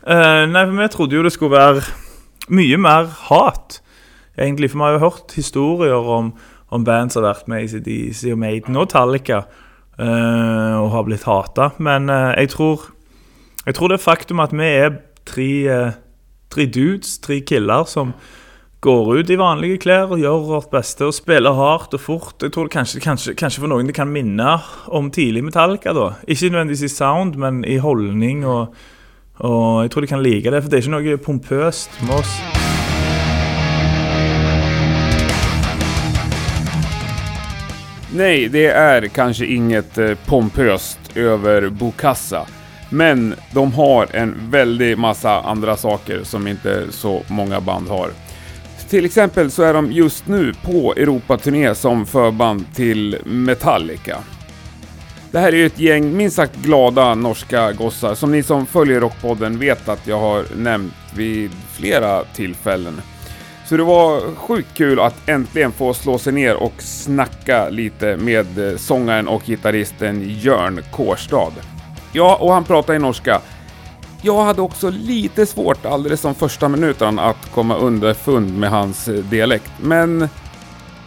Uh, nei, for vi trodde jo det skulle være mye mer hat, egentlig. For vi har jo hørt historier om, om band som har vært med i CDC og Maiden og Tallica uh, eh, og har blitt hata. Men eh, uh, jeg tror Jeg tror det faktum at vi er tre, eh, tre dudes, tre killer, som går ut i vanlige klær og gjør vårt beste og spiller hardt og fort. Jeg tror det kanskje, kanskje, kanskje for noen det kan minne om tidlig Metallica. da. Ikke nødvendigvis i sound, men i holdning. og og jeg tror de kan like det, for det er ikke noe pompøst med oss. Nej, det är kanske inget eh, pompöst över Bokassa. Men de har en väldig massa andra saker som inte så många band har. Till exempel så är de just nu på Europaturné som förband till Metallica. Det här är ju ett gäng minst sagt glada norska gossar som ni som följer Rockpodden vet att jag har nämnt vid flera tillfällen. Så det var sjukt kul att äntligen få slå sig ner och snacka lite med eh, sångaren och gitarristen Jörn Kårstad. Ja, och han pratar i norska. Jag hade också lite svårt alldeles som första minuten att komma underfund med hans eh, dialekt, men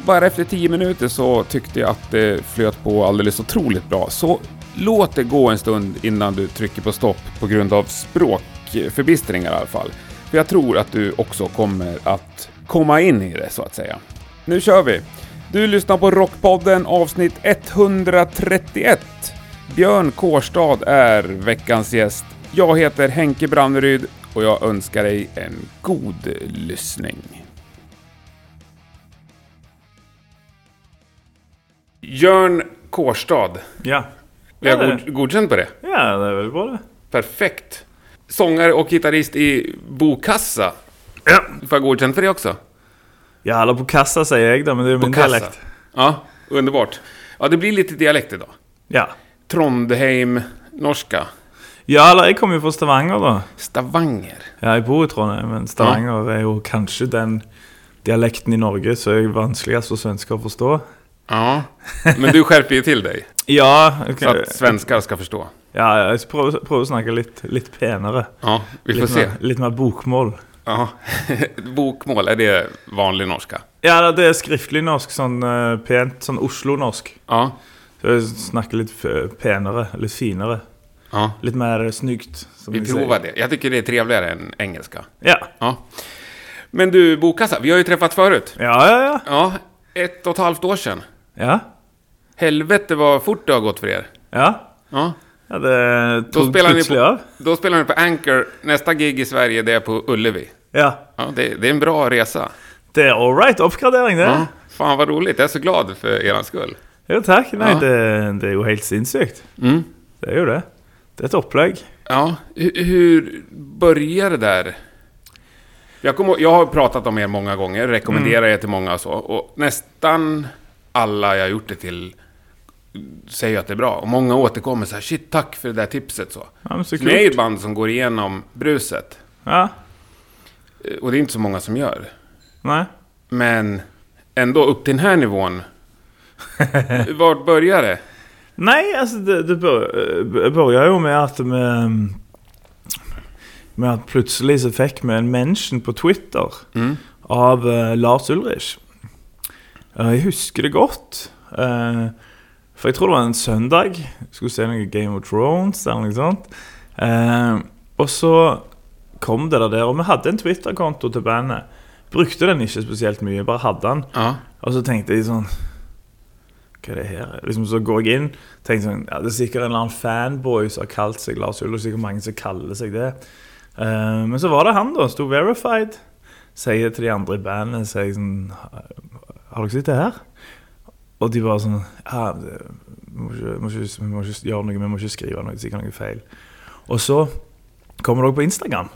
bara efter 10 minuter så tyckte jag att det flöt på alldeles otroligt bra. Så låt det gå en stund innan du trycker på stopp på grund av språkförbistringar i alla fall. För jag tror att du också kommer att komma in i det så att säga. Nu kör vi! Du lyssnar på Rockpodden avsnitt 131. Björn Kårstad är veckans gäst. Jag heter Henke Branneryd och jag önskar dig en god lyssning. Jörn Kårstad. Ja. Vi har Ja, god, godkänt på det. ja, det är väl bra det. Perfekt. Sångare och gitarrist i Bokassa. Ja. Får jag godkänt för det också? Ja, eller på kassa säger jag det, men det är min Bokassa. dialekt. Ja, underbart. Ja, det blir lite dialekt idag. Ja. Trondheim, norska. ja, eller jeg kommer jo fra Stavanger, da. Stavanger. Ja, jeg bor i Trondheim, men Stavanger er jo kanskje den dialekten i Norge som er vanskeligst for svensker å forstå. Ja, men du skärper ju till dig. Ja, Så okay. att svenskar ska förstå. ja prøve, prøve å snakke litt, litt penere. Ja, vi får litt, se. mer, litt mer bokmål. Ja. Bokmål, är det vanlig norska? Ja, det er skriftlig norsk, sånn eh, pent, sånn Oslo-norsk. Ja. Så jeg snakker litt f- penere, litt finere. ja. Litt mer snyggt. Vi provar det. Jag tycker det är trevligare än engelska. Ja. Ja. Men du, Bokassa, vi har ju träffat förut. Ja, ja, ja. Ja, ett och ett halvt år sedan. Ja, Helvete vad fort det har gått för er. ja. Ja. ja det Då tog spelar, ni på, då spelar ni på Anchor. Nästa gig i Sverige, det är på Ullevi. Ja. Ja, det, det är en bra resa. Det er all right. Oppgradering, det. Ja. Fan vad roligt, jag är så glad för er skull. Jo, takk. Nei, Ja. det, det er jo helt sinnssykt. Mm. Det er jo det. Det er et opplegg. Ja, hur, hur började det där? Jag, kommer, jag har pratat om er många gånger, rekommenderar er till många och så. Och nästan alla jag gjort det till säger att det är bra. Och många återkommer så här, shit tack för det där tipset så. Ja, så Så ni är ju ett band som går igenom bruset. Ja. Eh, Och det är inte så många som gör. Nei. Men ändå upp till den här nivån. Vart börjar det? Nei, altså, det, det bør- begynner jo med at vi Med at plutselig så fikk vi en mention på Twitter Mm. av eh, Lars Ulrich. Eh, jeg husker det godt. eh, for jeg tror det var en søndag. Jeg skulle se noe Game of Thrones eller noe sånt. Eh, og så kom det der, og vi hadde en Twitter-konto til bandet. Brukte den ikke spesielt mye, bare hadde den. Ja. Og så tenkte jeg sånn Hva er det her? Liksom Så går jeg inn tenkte sånn, ja, Det er sikkert en eller annen fanboy som har kalt seg Lars Ulrich. Sikkert mange som kaller seg det. Men så var det han, da. Sto verified. Sier til de andre i bandet sier jeg sånn Har dere det her? Og de bare sånn Ja, vi, må ikke, må ikke, vi må ikke gjøre noe, vi må ikke skrive noe, sikkert noe feil. Og så kommer dere på Instagram.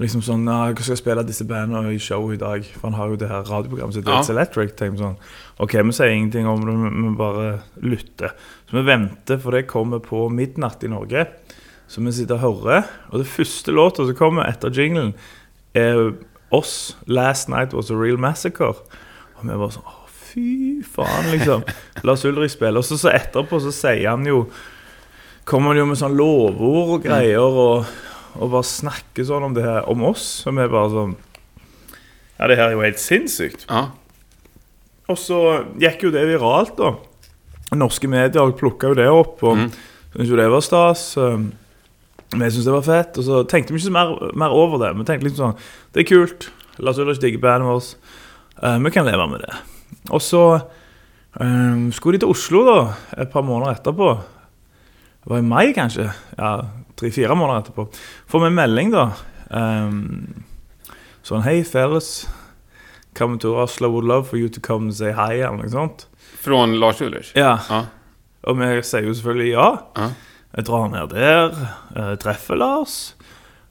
Liksom sånn, ja, jeg skal spille disse bandene i show i dag For han har jo det her radioprogrammet sitt Ja. It's Electric tenker sånn, Ok, vi sier ingenting om det, vi bare lytter Så vi venter, for det kommer på midnatt i Norge Så vi sitter og hører Og det første låta som kommer etter jinglen Er oss Last Night Was A Real Massacre Og vi bare sånn, å fy faen liksom Lars Ulrik spiller Og så, så etterpå så sier han jo Kommer han jo med sånn lovord og greier Og og bare snakker sånn om det her, om oss. Som er bare sånn Ja, det her er jo helt sinnssykt. Ja. Og så gikk jo det viralt, da. Norske medier plukka jo det opp, og Mm. syntes jo det var stas. Vi syntes det var fett, og så tenkte vi ikke så mer, mer over det. Vi tenkte liksom sånn Det er kult. Lars Ulrich digger bandet vårt. Eh, vi kan leve med det. Og så um, skulle de til Oslo da, et par måneder etterpå. Det var i mai, kanskje. Ja, Tre-fire måneder etterpå. Får vi en melding, da. Um, sånn Hei, fellas. Coming to Oslo would love for you to come and say hi, eller noe sånt. Från Lars Ulrich? Ja. Ja. Og vi sier jo selvfølgelig ja. Ja. Jeg drar ned der, eh, treffer Lars,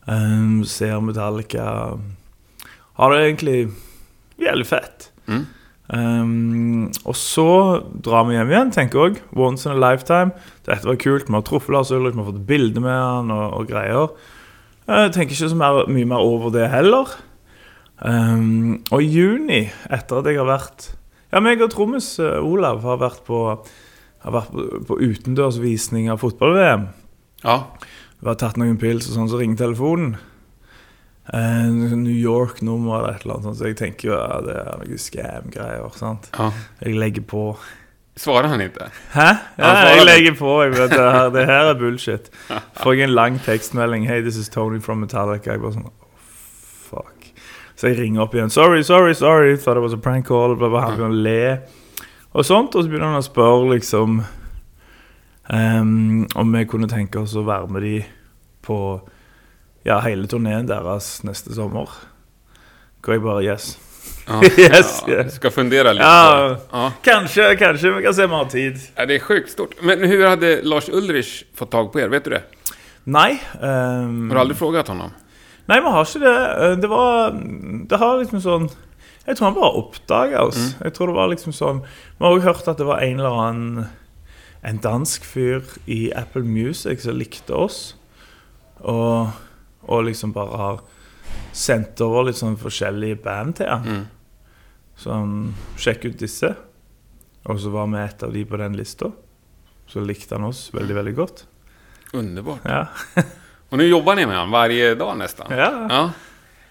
eh, ser Metallica. Har det egentlig jævlig fett. Mm. Um, og så drar vi hjem igjen, tenker jeg. Once in a lifetime. Dette var kult. Vi har truffet Lars Ulrik, vi har fått bilde med han og, og greier. Jeg tenker ikke så mer, mye mer over det heller. Um, og i juni, etter at jeg har vært Ja, meg og trommis eh, Olav har vært på har vært på, på utendørsvisning av fotball-VM. Ja. Vi har tatt noen pils, og sånn, så ringer telefonen. Eh, New York-nummer eller et eller annet sånt, så jeg tenker jo ja, det er noen scam-greier. sant? ja. Jeg legger på. Svarar han inte? Hæ? Ja, jeg legger på. Jeg vet, det, her, det her er bullshit. Får jeg en lang tekstmelding Hey, this is Tony from Metallica. Jeg bare sånn oh, Fuck. Så jeg ringer opp igjen. Sorry, sorry, sorry. Thought it was a prank call. Bla, bla, han begynner å le. Og sånt. Og så begynner han å spørre liksom ehm, Om vi kunne tenke oss å være med de på ja, hele turneen deres neste sommer. Hvor jeg bare Yes. Ja. Yes, ja. yes. Ska fundera lite Ja. Ja. Kanskje, kanskje vi kan se om vi har tid. ja. Det är sjukt stort. Men hur hade Lars Ulrich fått tag på er? Vet du det? Nei. ehm, Har du aldrig frågat honom? Nei, vi har ikke det. Eh, Det var Det har liksom sånn Jeg tror han bare oppdaga oss. Jeg tror det var liksom sånn Vi har også hørt at det var en eller annen En dansk fyr i Apple Music som likte oss. Og, og liksom bare har sendt over litt sånn forskjellige band til han. Mm. Sånn Sjekk ut disse. Og så var vi et av de på den lista. Så likte han oss veldig, veldig godt. Underbart. Ja. Och nu jobbar ni med honom varje dag nästan? ja. Ja.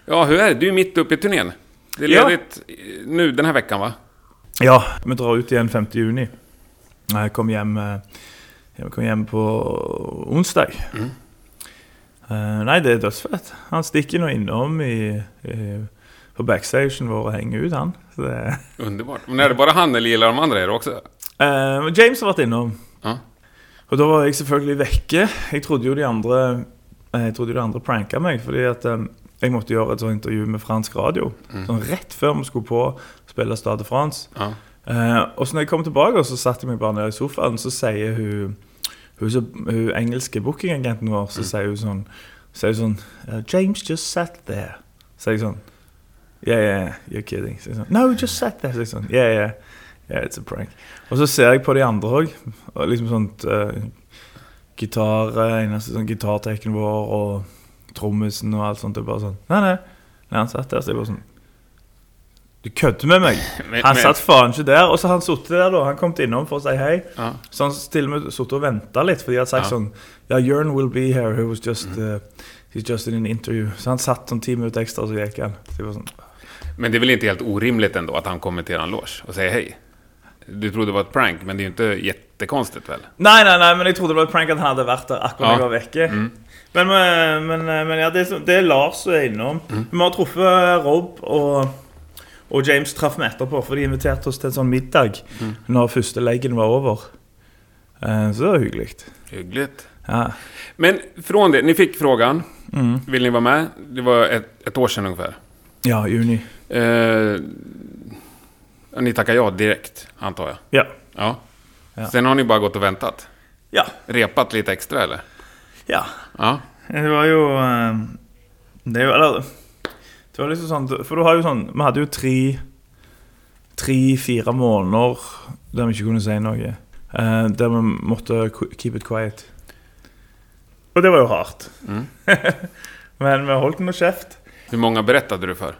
Ja, hur är det? Du är mitt uppe i turnén. Det är Ja. ledigt nu den här veckan va? Ja, vi drar ut igjen 5. juni. Jeg kom hjem, eh, jeg kom hjem på onsdag. Mm. Eh, nei, det er dødsfett. Han stikker nå innom i, i, på backstagen vår og henger ut, han. Det, Underbart. Men är det bara han eller gillar de andra er också? Eh, James har vært innom. Ja. Og da var jeg selvfølgelig vekke. Jeg trodde jo de andre eh, Jeg trodde de andre pranka meg, fordi at eh, jeg måtte gjøre et sånt intervju med fransk radio. Mm. Sånn rett før vi skulle på spille Stade France. Ja. Eh, og så når jeg kom tilbake, så satte jeg meg bare ned i sofaen, så sier hun Hun, så, hun engelske bookingagenten vår, så sier hun sånn Sier hun sånn "Uh, James just sat there. Sier jeg sånn Yeah, yeah, you're kidding. Jeg sånn, no, just sat there. Jeg sånn, yeah, yeah, yeah, it's a prank. Og så ser jeg på de andre òg. Liksom sånt uh, gitar, eh, eneste sånn gitartekken vår og trommisen og alt sånt. Det er bare sånn Nei, nei. nei han satt der, så jeg bare sånn Du kødder med meg! Men, Han men- satt faen ikke der. Og så han sittet der, da. Han kom innom for å si hei. Ja. Så han til og med sittet og venta litt, for de hadde sagt Ja. sånn Ja, Jørn will be here. He was just uh, He's just in an interview. Så han satt sånn ti minutter ekstra, så gikk han. Jeg var sånn Men det är väl inte helt orimligt ändå att han kommer till eran loge och säger hej? Du trodde det var ett prank, men det är ju inte jättekonstigt väl? Nei, nei, nei, men jeg trodde det var et prank at han hadde vært der akkurat Ja. var vekke. Mm. Men, men, men, men ja, det så- det er Lars som er innom. Mm. Vi har truffet Rob og, og James traff vi etterpå, for de inviterte oss til en sånn middag Mm. når første leggen var over. Eh, Så det var hyggelig. Hyggligt. Ja. Men från det, ni fick frågan. Mm. Vill ni vara med? Det var ett, ett år sedan ungefär. ja, juni. Eh, ni tackar ja direkt, antar jag? Ja. Ja. Ja. Sen har ni bara gått och väntat? Ja. Repat lite extra eller? ja. Ja. Det var jo eh, Det Eller Det var liksom sånn For du har jo sånn Vi hadde jo tre Tre-fire måneder der vi ikke kunne si noe. eh, der vi måtte keep it quiet. Og det var jo hardt. Mm. Men vi holdt noe kjeft. Hur många berättade du för?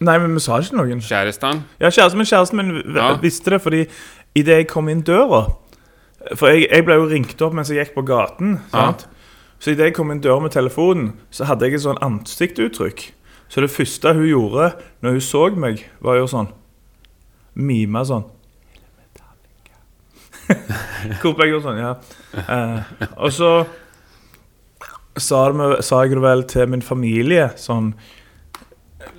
Nei, men vi sa ikke noen. Kärestan? Ja, kjæresten min, kjæresten min Ja. visste det fordi idet jeg kom inn døra For jeg, jeg ble jo ringt opp mens jeg gikk på gaten. Ja. Sant? Så idet jeg kom inn døra med telefonen, så hadde jeg et sånn ansiktsuttrykk. Så det første hun gjorde når hun så meg, var jo sånn Mime sånn Hvorpå jeg gjorde sånn, ja. Eh, og så sa, med- sa jeg det vel til min familie sånn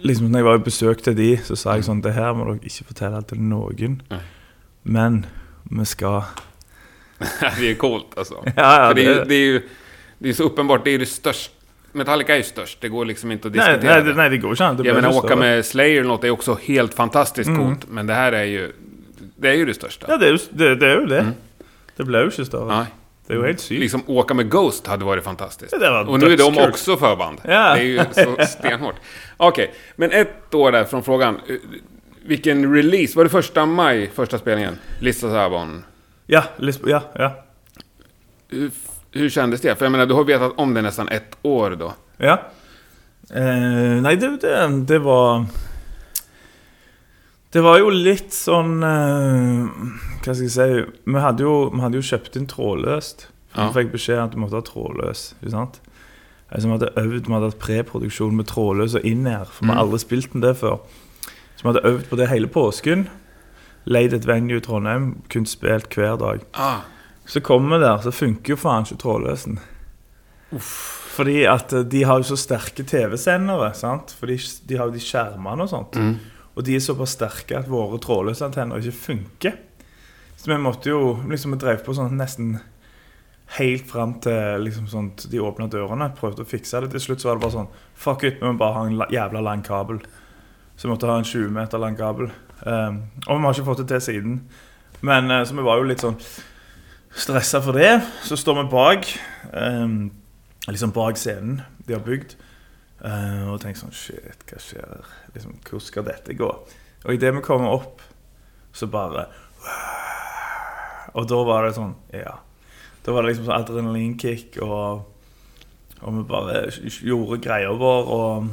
Liksom når jeg var i besøk til de, så sa jeg sånn Det her må dere ikke fortelle til noen. Men vi skal det är coolt alltså. Ja, ja, det, är, det- det är ju det är så uppenbart, det är ju det största. Metallica är ju störst, det går liksom inte att Nej, diskutera. nej, det. det, nej, det går. Det Jag blir menar, åka med Slayer eller något är också helt fantastiskt Mm. coolt. Men det här är ju, det är ju det största. Ja, det er jo det, det, jo det. Det ble jo ikke større. Nej. Det jo helt sykt. Liksom åka med Ghost hade varit fantastiskt. Ja, det var och nu är de också förband. Ja. Det är ju så stenhårt. Okej, men ett år där från frågan. Vilken release? Var det första maj, första spelningen? Lista Sabon. Ja, Lisb ja, ja. Hur, kändes det? För jag menar, du har vetat om det nästan ett år då. ja. Eh, nei, det, det, det var Det var jo litt sånn eh, Hva skal jeg si Vi hadde jo, vi hadde jo kjøpt inn trådløst. Ja. Vi fikk beskjed at du måtte ha trådløs. Ikke sant? Altså, vi hadde øvd, vi hadde hatt preproduksjon med trådløs og inn-air. For vi har Mm. aldri spilt inn det før. Så vi hadde øvd på det hele påsken. Leid et venue i Trondheim. Kun spilt hver dag. Ah, Så kommer vi der, så funker jo faen ikke trådløsen. Fordi at eh, de har jo så sterke TV-sendere, sant? For de, de har jo de skjermene og sånt. mm. Og de er såpass sterke at våre trådløsantenner ikke funker. Så vi måtte jo liksom Vi drev på sånn nesten helt fram til liksom sånn, de åpna dørene. Prøvde å fikse det. Til slutt så var det bare sånn Fuck it, vi må bare ha en la- jævla lang kabel. Så vi måtte ha en 20 meter lang kabel. Um, og vi har ikke fått det til siden. Men eh, Så vi var jo litt sånn stressa for det. Så står vi bak. Um, liksom bak scenen de har bygd. Eh, og tenker sånn Shit, hva skjer? Liksom, hvor skal dette gå? Og idet vi kommer opp, så bare Og da var det sånn Ja. Da var det liksom sånn adrenalinkick, og, og vi bare gjorde greia vår, og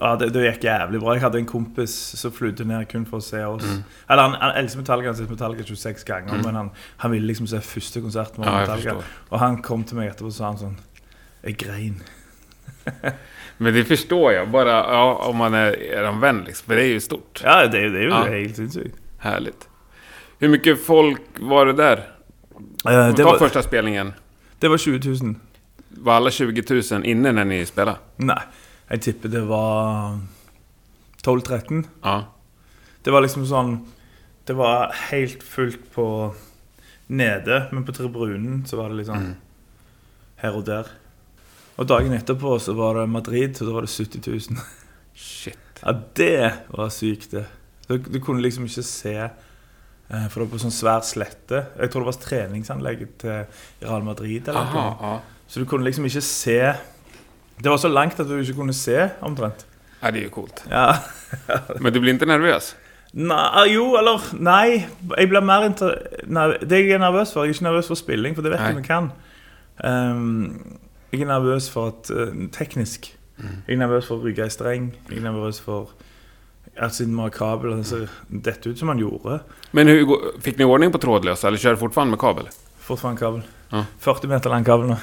ja, det, det gikk jævlig bra. Jeg hadde en kompis som flydde ned kun for å se oss. Mm. Eller Han, han elsker Metallica, han har sett Metallica 26 ganger, Mm. men han, han ville liksom se første konserten med Ja, Metallica. Og han kom til meg etterpå og sa han sånn Jeg grein. Men det förstår jag, bara ja, om man är er vän liksom. För det är ju stort. Ja, det, det er jo Ja. helt sinnssykt. Härligt. Hur mycket folk var det där? Eh, det, Ta var, första spelningen. det var 20 000. Var alla 20 000 inne när ni spelade? Nei, jeg tipper det var 12-13. Ja. Det var liksom sånn Det var helt fullt på nede, men på tribunen så var det liksom Mm. her og der. Og dagen etterpå så var det Madrid, og da var det 70 000. Shit. Ja, det var sykt, det. Du, du kunne liksom ikke se eh, For det var på sånn svær slette. Jeg tror det var treningsanlegget til Real Madrid. eller. Aha, ja. Så du kunne liksom ikke se Det var så langt at du ikke kunne se, omtrent. ja. Det är ju coolt. Ja. Men du blir inte nervös? Nei, jo, eller Nei. Jeg blir mer inter... Nei, det jeg er nervøs for Jeg er ikke nervøs for spilling, for det vet jeg vi kan. Ehm, jeg er nervøs for at eh, Teknisk. Jeg er nervøs for å ryke i streng. Jeg er nervøs for at siden vi har kabel, så ser dette ut som han gjorde. Men hur, fick ni ordning på trådlösa eller kör du fortfarande med kabel? Fortfarande kabel. Ja. 40 meter lang kabel nå.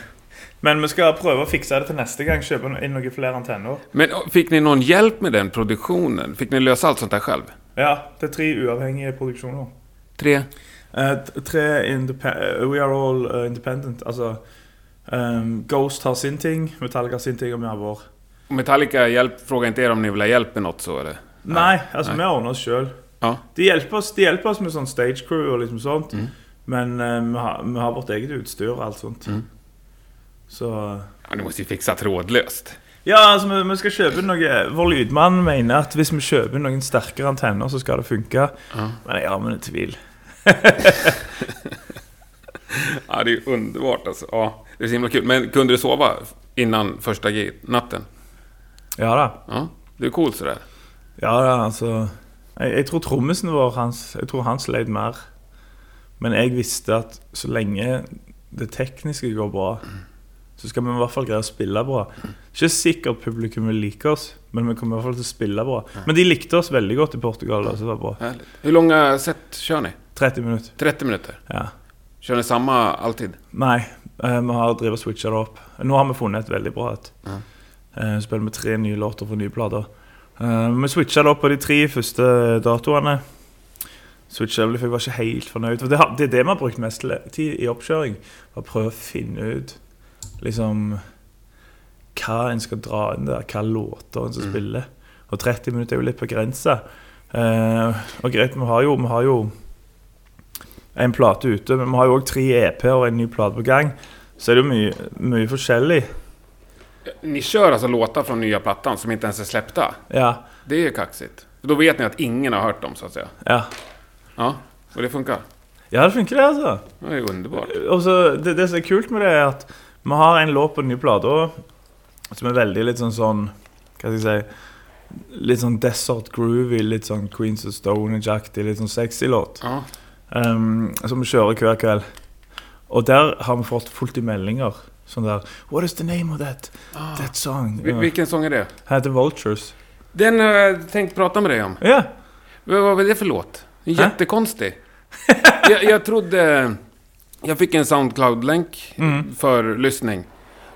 Men vi skal prøve å fikse det til neste gang. Kjøpe inn noen flere antenner. Men fick ni någon hjälp med den produktionen? Fick ni lösa allt sånt där själv? Ja, det er tre uavhengige produksjoner. Tre? T- tre indepe- eh, We are all eh, independent. Altså ehm, Ghost har sin ting, Metallica har sin ting, og vi har vår. Metallica hjälp, fråga inte er om ni vill ha hjälp med något så eller? Nei, altså Nei. vi ordner oss sjøl. Ja. De hjelper oss, de hjelper oss med sånn stage crew og liksom sånt. Mm. Men eh, vi, har, vi har vårt eget utstyr og alt sånt. Mm. Så ja ni måste ju fixa trådlöst. Ja, altså vi, vi skal kjøpe noe Vår lydmann mener at hvis vi kjøper noen sterkere antenner, så skal det funke. Ja. Men jeg har min tvil. Ja, det är ju underbart alltså. Ja, det är så himla kul. Men kunde du sova innan första natten? Ja da. Ja, det är coolt sådär. Ja da, altså Jeg, jeg tror trommisen vår hans, Jeg tror han sleit mer. Men jeg visste at så lenge det tekniske går bra, så skal vi i hvert fall greie å spille bra. Ikke sikkert publikum vil like oss, men vi kommer i hvert fall til å spille bra. Men de likte oss veldig godt i Portugal. Altså det var bra. Härligt. Hur långa set kör ni? 30 minutter. 30 minuter? Ja. Kör ni samma alltid? Nei, Eh, vi har drevet switcha det opp. Nå har vi funnet et veldig bra et. Ja. Eh, spiller med tre nye låter fra nye plater. Eh, vi switcha det opp på de tre første datoene. Switcha det, for jeg var ikke helt fornøyd. For det, det er det vi har brukt mest tid i oppkjøring. Å prøve å finne ut liksom hva en skal dra inn der, hva låter en skal Mm. spille. Og 30 minutter er jo litt begrensa. Eh, og greit, vi har jo, vi har jo en plate ute, men vi har jo òg tre EP-er og en ny plate på gang. Så er det jo mye, mye forskjellig. Ni kör alltså låtar från nya plattan som inte ens är släppta. Ja. Det är ju kaxigt. Då vet ni att ingen har hört dem så att säga. Ja, Ja, och det funkar. ja det funker, det, altså. Det är underbart. Og så det, det som er kult med det, er at vi har en låt på den nye plata som er veldig litt sånn sånn Hva skal jeg si Litt sånn desert groovy, litt sånn Queens of Stonehenge-aktig, litt sånn sexy låt. Ja. Um, som vi kjører hver kveld. Og der har vi fått fullt i meldinger. Sånn der What is the name of that, that song? Vi- Vilken sång är det? Heter Vultures. Den har jag tänkt prata med dig om. Ja. Vad var det för låt? Jättekonstig. jag, jag trodde... Jag fick en Soundcloud-länk Mm. för lyssning.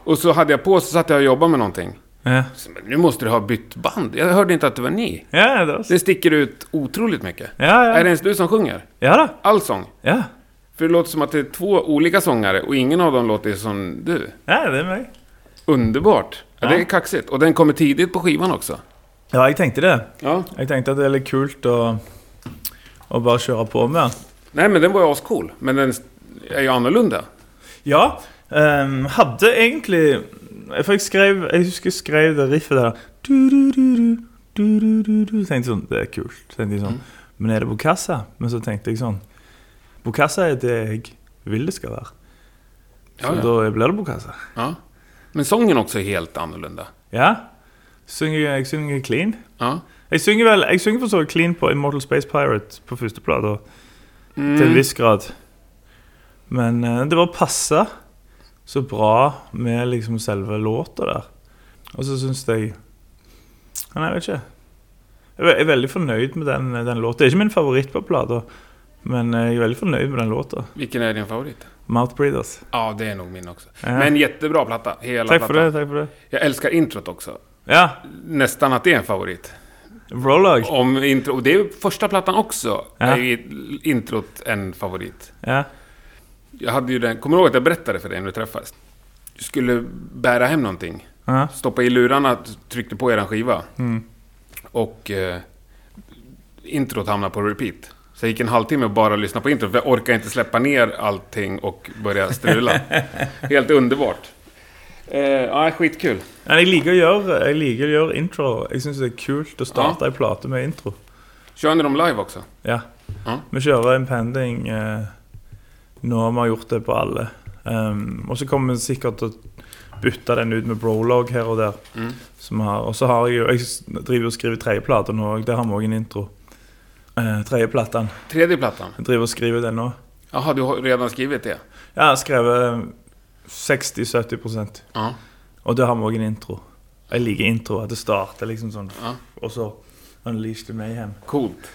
Och så hade jag på, så satt jag och jobbade med någonting. Ja, Så, Nu måste du ha bytt band. Jag hörde inte att det var ni. ja det var Det sticker ut otroligt mycket. Ja, Är det ja. ens du som sjunger? Ja da. All sång? Ja. För det låter som att det är två olika sångare och ingen av dem låter som du. ja, det er meg. Underbart! Ja, Ja. Det är kaxigt. Och den kommer tidigt på skivan också. Ja, jeg tenkte det. Ja. Jeg tenkte at det er litt kult å, å bare kjøre på med. Nej, men den var ju ascool. Men den är ju annorlunda. Ja, ehm, hadde egentlig For jeg skrev husker jeg skrev det riffet der. Du, du, du, du, du, du, du, du. Tenkte sånn, Det er kult. Tenkte jeg sånn, Men er det Bokassa? Men så tenkte jeg sånn Bokassa er det jeg vil det skal være. Så Ja, ja. da blir det Bokassa. ja. Men sången också är helt annorlunda. Ja. Synger, jeg synger clean. Ja. Jeg synger vel Jeg synger for så clean på Immortal Space Pirate på første plate. Til en Mm. viss grad. Men eh, det var passa så bra med liksom selve låta der. Og så syns jeg Nei, jeg vet ikke. Jeg er ve- jeg er veldig fornøyd med den, den låta. Det er ikke min favoritt på plata, men jeg er veldig fornøyd med den låta. Vilken är din favorit? Mouth Breathers. Ja, det är nog min också. Ja. Men jättebra platta. Hela for plattan. det. takk for det Jag älskar introt också. Ja, Nästan att det är en favorit. Prolog. Om intro, och det är första plattan också. Ja. Är introt en favorit. Ja. Jag hade ju den, kommer du ihåg att jag berättade för dig när vi träffades? Du skulle bära hem någonting. Ja. Stoppa i lurarna, tryckte på eran skiva. Mm. Och eh, introt hamnade på repeat. Så jag gick en halvtimme och bara lyssnade på introt, för jag orkade inte släppa ner allting och börja strula. Helt underbart. Eh, ja, skitkul. Men jeg liker å gjøre, jeg liker å gjøre intro. Jeg syns det er kult å starte ei plate med intro. Kör ni dem live också? Ja. Ja. Vi kjører impending eh, nå har vi gjort det på alle. Um, og så kommer vi sikkert til å bytte den ut med brolog her og der. Mm. Og så har jeg jo Jeg driver og skriver tredje plate nå òg. Der har vi òg en intro. Uh, tredje platene. Tredje plattan? Jeg driver og skriver den nå. Jaha, du har redan skrivit det? Jeg har skrevet 60-70 Ja. Og der har vi òg en intro. Jeg liker intro. At det starter liksom sånn, ja. og så Unleash the Mayhem. Coolt.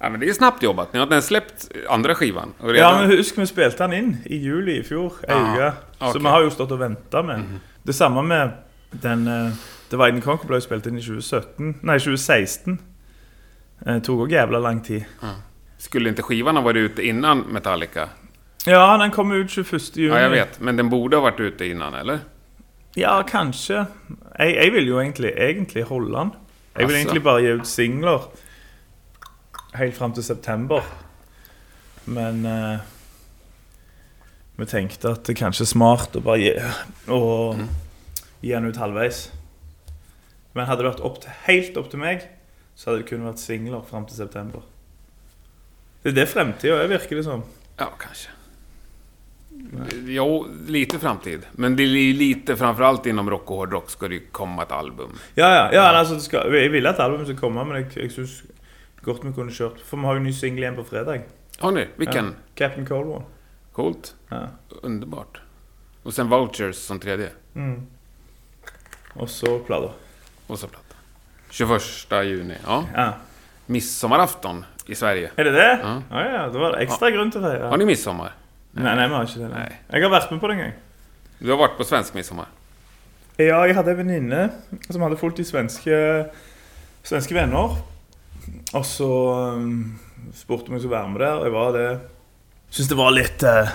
Ja, men det är snabbt jobbat. Ni har inte släppt andra skivan. Och Ja, redan... men husk vi spilte den inn i juli i fjor. Ei Ah, uke. Så vi har jo stått og venta med den. Det samme med den uh, Divide and Conquer ble jo spilt inn i 2017 Nei, 2016. Det tok òg jævla lang tid. Skulle inte skivan ha varit ute innan Metallica? Ja, den kom ut 21. juni. Ja, jag vet. Men den borde ha varit ute innan, eller? Ja, kanskje. Jeg, jeg vil jo egentlig, egentlig holde den. Jeg vil Asså. egentlig bare gi ut singler helt fram til september. Men eh, vi tenkte at det kanskje er smart å bare gi, å, gi den ut halvveis. Men hadde det vært opp til, helt opp til meg, så hadde det kun vært singler fram til september. Det er det fremtida er, virker det som. Ja, kanske. Jo, lite framtid. Men det är lite, framförallt inom rock och hårdrock, ska det ju komma ett album. Ja, ja. ja altså, det skal, jeg ville at albumet skulle komme, men jeg syns godt vi kunne kjørt. For vi har jo ny singel igjen på fredag. Har ni? Vilken? Ja. Captain Cold One. Coolt. Ja. Underbart. Och sen Vouchers som tredje. Mm. Og så plater. Och så platta. 21 juni. Ja. Ja. Midsommarafton i Sverige. Er det det? Ja. Ja, ja. Da var det ekstra grunn til å feire. Har ni midsommar? Nei, nei, vi har ikke det. Nej. Jeg har vært med på det en gang. Du har varit på svensk midsommar? Ja, jeg hadde en venninne som hadde fulgt de svenske, svenske venner. Og så um, spurte om jeg skulle være med der, og jeg var det. Syns det var litt eh,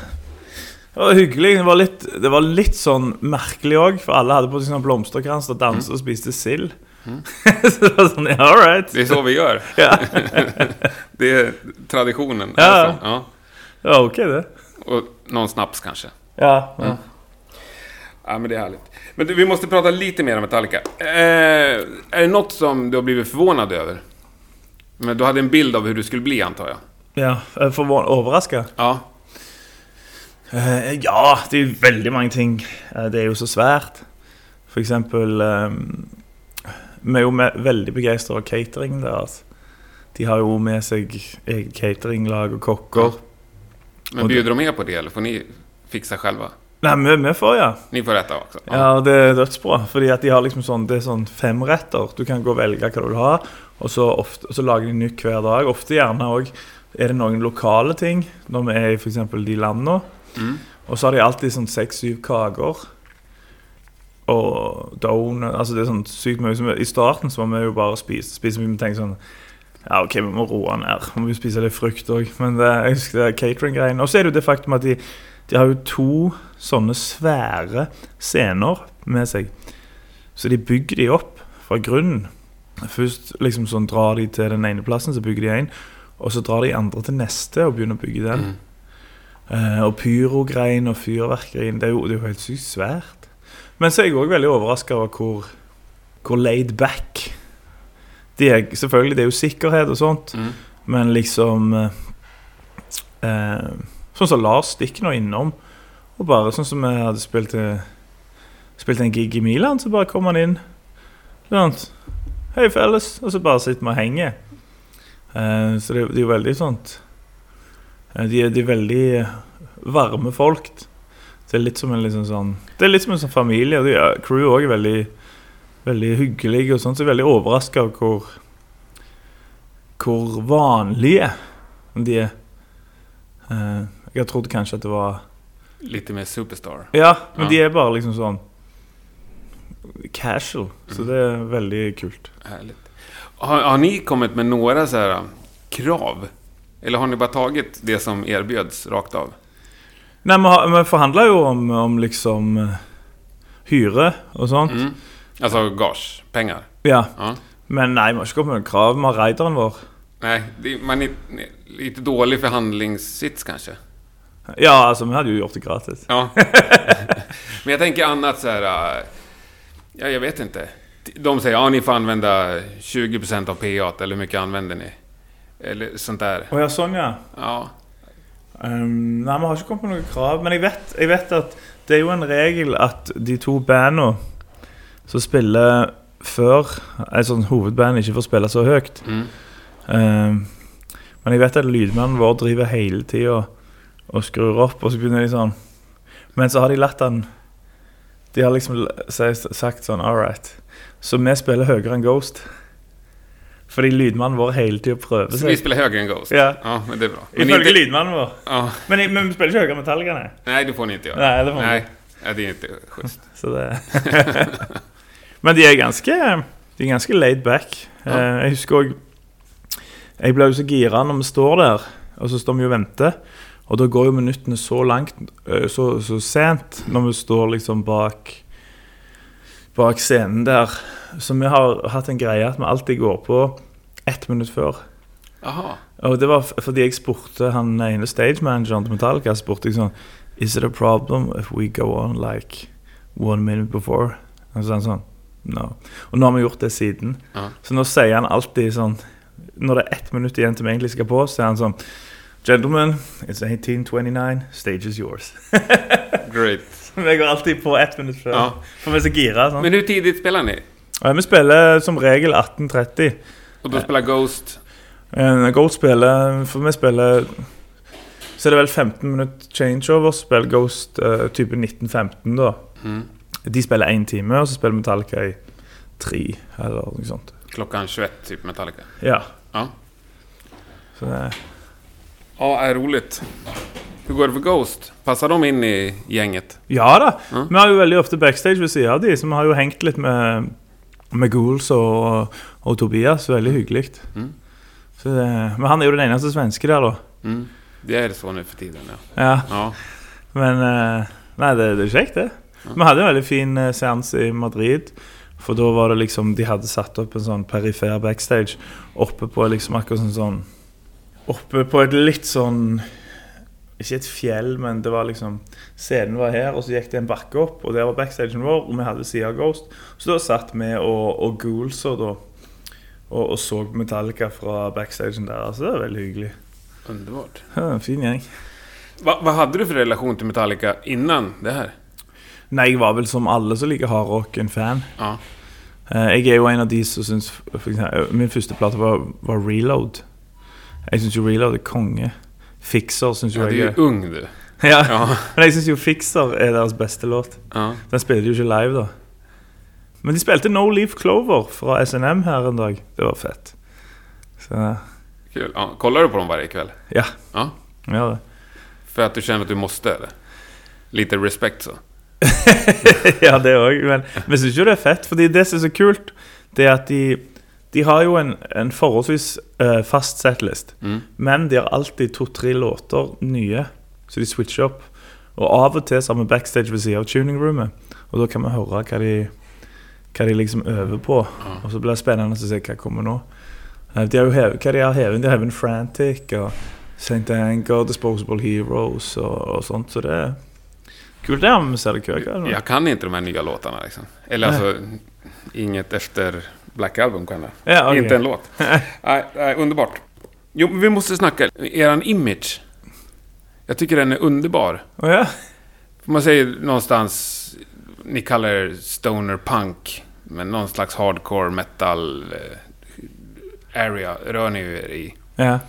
Det var hyggelig. Det var litt, det var litt sånn merkelig òg, for alle hadde på seg sånn blomsterkrans og danset og spiste sild. så det var sånn, ja, all right. Det är så vi gör. Ja, Det är traditionen. Ja. Alltså. ja. det var ok, det. Och någon snaps kanske. Ja, ja. Ja, men det är härligt. Men du, vi måste prata lite mer om Metallica. Eh, är det något som du har blivit förvånad över? Men du hade en bild av hur du skulle bli, antar jag? ja Forvån- Overraska? Ja. Eh, ja, det er jo veldig mange ting. Eh, det er jo så svært. For eksempel eh, Vi er jo med, veldig begeistra av cateringen deres. De har jo med seg eget cateringlag og kokker. Men Och det- bjuder de med på det, eller får ni fixa själva? Nei, vi, vi får, ja. Ni får rätta också? Ja, det er dødsbra. Fordi at de har liksom sånn Det er sånn femretter. Du kan gå og velge hva du vil ha, og så, ofte, så lager de nytt hver dag. Ofte gjerne òg er det noen lokale ting, når vi er i f.eks. de landene. Mm. Og så har de alltid sånn seks-syv kaker. Og donut Altså det er sånn sykt mye. som- I starten så var vi jo bare å spise, spise. Vi tenkte sånn Ja, OK, vi må roe ned. Vi må spise litt frukt òg. Men det, jeg husker det catering-greiene. Og så er det jo det faktum at de, de har jo to sånne svære scener med seg. Så de bygger de opp fra grunnen. Først liksom sånn drar de til den ene plassen, så bygger de en. Og så drar de andre til neste og begynner å bygge den. Mm. Eh, og pyrogrein og fyrverkeri det, er jo- det er jo helt sykt svært. Men så er jeg òg veldig overraska over hvor, hvor laid back de er. Selvfølgelig, det er jo sikkerhet og sånt, Mm. men liksom eh, eh, Sånn som Lars stikker nå innom. Og bare sånn som vi hadde spilt, spilt en gig i Milan, så bare kom han inn. Sånn, Hei, felles. Og så bare sitter vi og henger. Eh, så det, det jo veldig sånt eh, de, er, de er veldig varme folk. Det er litt som en liksom sånn Det er litt som en sånn familie. og De, er- crew òg er veldig, veldig hyggelige og sånn, så jeg er veldig overraska over hvor Hvor vanlige de er. Eh, jeg har trodd kanskje at det var Lite mer superstar. Ja, men Ja. de er bare liksom sånn casual. Så det er veldig kult. Härligt. Har, har ni kommit med några så här krav? Eller har ni bara tagit det som erbjöds rakt av? Vi, har- vi forhandla jo om, om liksom eh, hyre og sånt. Mm. Alltså gage, pengar. Ja. Ja. Men nei, vi har ikke kommet med krav. Vi har raideren vår. Nej, man är lite dålig förhandlingssits kanske. Ja, alltså vi hadde jo gjort det gratis. Ja. Men jag tänker annat så här... Ja, jag vet inte. De säger ja, ni får använda 20% av PA, eller hur mycket använder ni? Eller sånt där. Å ja, sånn, ja. Ja. Um, nei, vi har ikke kommet med noen krav. Men jeg vet, jeg vet at det er jo en regel at de to bandene som spiller før Et sånt hovedband ikke får spille så høyt. Mm. Um, men jeg vet at lydmannen vår driver hele tida og skrur opp, og så begynner de sånn Men så har de latt han De har liksom sagt sånn All right. Så vi spiller høyere enn Ghost. Fordi lydmannen vår hele tida prøver Så vi seg. spelar högre än Ghost? Ja. Ja, men det är bra. Men Ifølge inte, lydmannen vår. ja, Men, men vi spiller ikke høyere enn Metallica, nei. nej, det får ni inte göra. Nej, det får Nej, ja, det är inte schysst. Så det Men de er ganske De er ganske laid back. Ja. Eh, Jeg husker òg Jeg ble jo så gira når vi står der, og så står vi og venter. Og da går jo minuttene så langt, eh, så, så sent, når vi står liksom bak Bak scenen der. Så vi har hatt en greie at vi alltid går på ett minutt før. Jaha. Og det var f- fordi jeg spurte han ene stagemanageren til Metallica spurte jeg sånn Is it a problem if we go on like one minute before? Og så han sånn No. Og nå har vi gjort det siden. Ja. Så nå sier han alltid sånn Når det er ett minutt igjen til vi egentlig skal på, så er han sånn Gentlemen, it's 1829. Stage is yours. Great. vi går alltid på ett minutt før. Ja. For vi er så gira. Sånn. Men hur tidigt spelar ni? Ja, vi spiller som regel 18.30. Och då spelar Ghost? En Gold spiller For vi spiller Så er det vel 15 minutter changeover. Så spiller Ghost eh, type 1915, da. Mm. De spiller én time, og så spiller Metallica i tre, eller noe sånt. Klockan 21, typ Metallica. Ja. Ja. Så det, Ja, är roligt. Hur går det för Ghost? Passar de in i gänget? Ja da. Ja. Vi har jo veldig ofte backstage ved siden av de, så vi har jo hengt litt med, med Ghouls og, og Tobias. Veldig hyggelig. Mm. Så det, men han er jo den eneste svenske der, da. Mm. Det är så nu för tiden, ja. Ja, ja. men eh, Nei, det, det er kjekt, det. Vi hadde en veldig fin uh, seanse i Madrid. For da var det liksom De hadde satt opp en sånn perifer backstage oppe på liksom akkurat sånn sånn Oppe på et litt sånn Ikke et fjell, men det var liksom Scenen var her, og så gikk det en bakke opp, og der var backstagen vår, og vi hadde sida av Ghost. Så da satt vi og, og Ghouls og da og, og så Metallica fra backstagen der. Altså, det var veldig hyggelig. Underbart. Ja, en fin gjeng. Va, vad hade du för relation till Metallica innan det här? Nei, jeg var vel som alle som liker hardrock, en fan. Ja. Eh, Jeg er jo en av de som syns for Min første plate var, var Reload. Jeg syns jo Reload er konge. Fixer syns jo ja, du är jeg ju er ung du. ja. Ja. Men jeg syns jo Fixer er deres beste låt. ja. Den spiller de jo ikke live, da. Men de spilte No Leaf Clover fra SNM her en dag. Det var fett. Så Kul. Ja. Kollar du på dem varje kväll? ja, Ja. gjør det. För att du känner att du måste, eller? Lite respekt så. ja, det òg. Men vi syns jo det er fett, fordi det som er så kult, det er at de de har jo en, en forholdsvis eh, fast setlist, Mm. men de har alltid to-tre låter nye, så de switcher opp. Og av og til så har vi backstage ved siden av tuningroomet, og da kan vi høre hva de, hva de liksom øver på. Ja. Og så blir det spennende å se hva kommer nå. Eh, De har jo hevet, hva de har hevet? De har hevet Frantic og St. Anger, Disposable Heroes og, og sånt, så det er kult det om vi ser det hver kveld. Jag kan inte de här nya låtarna liksom. Eller Nej. alltså, inget efter Black Album kan jag. Ja, okej. Inte en låt. nej, nej, underbart. Jo, vi måste snacka. Eran image. Jag tycker den är underbar. Å ja? Man säger någonstans, ni kallar er stoner punk, men någon slags hardcore metal eh, area rör ni er i. Ja.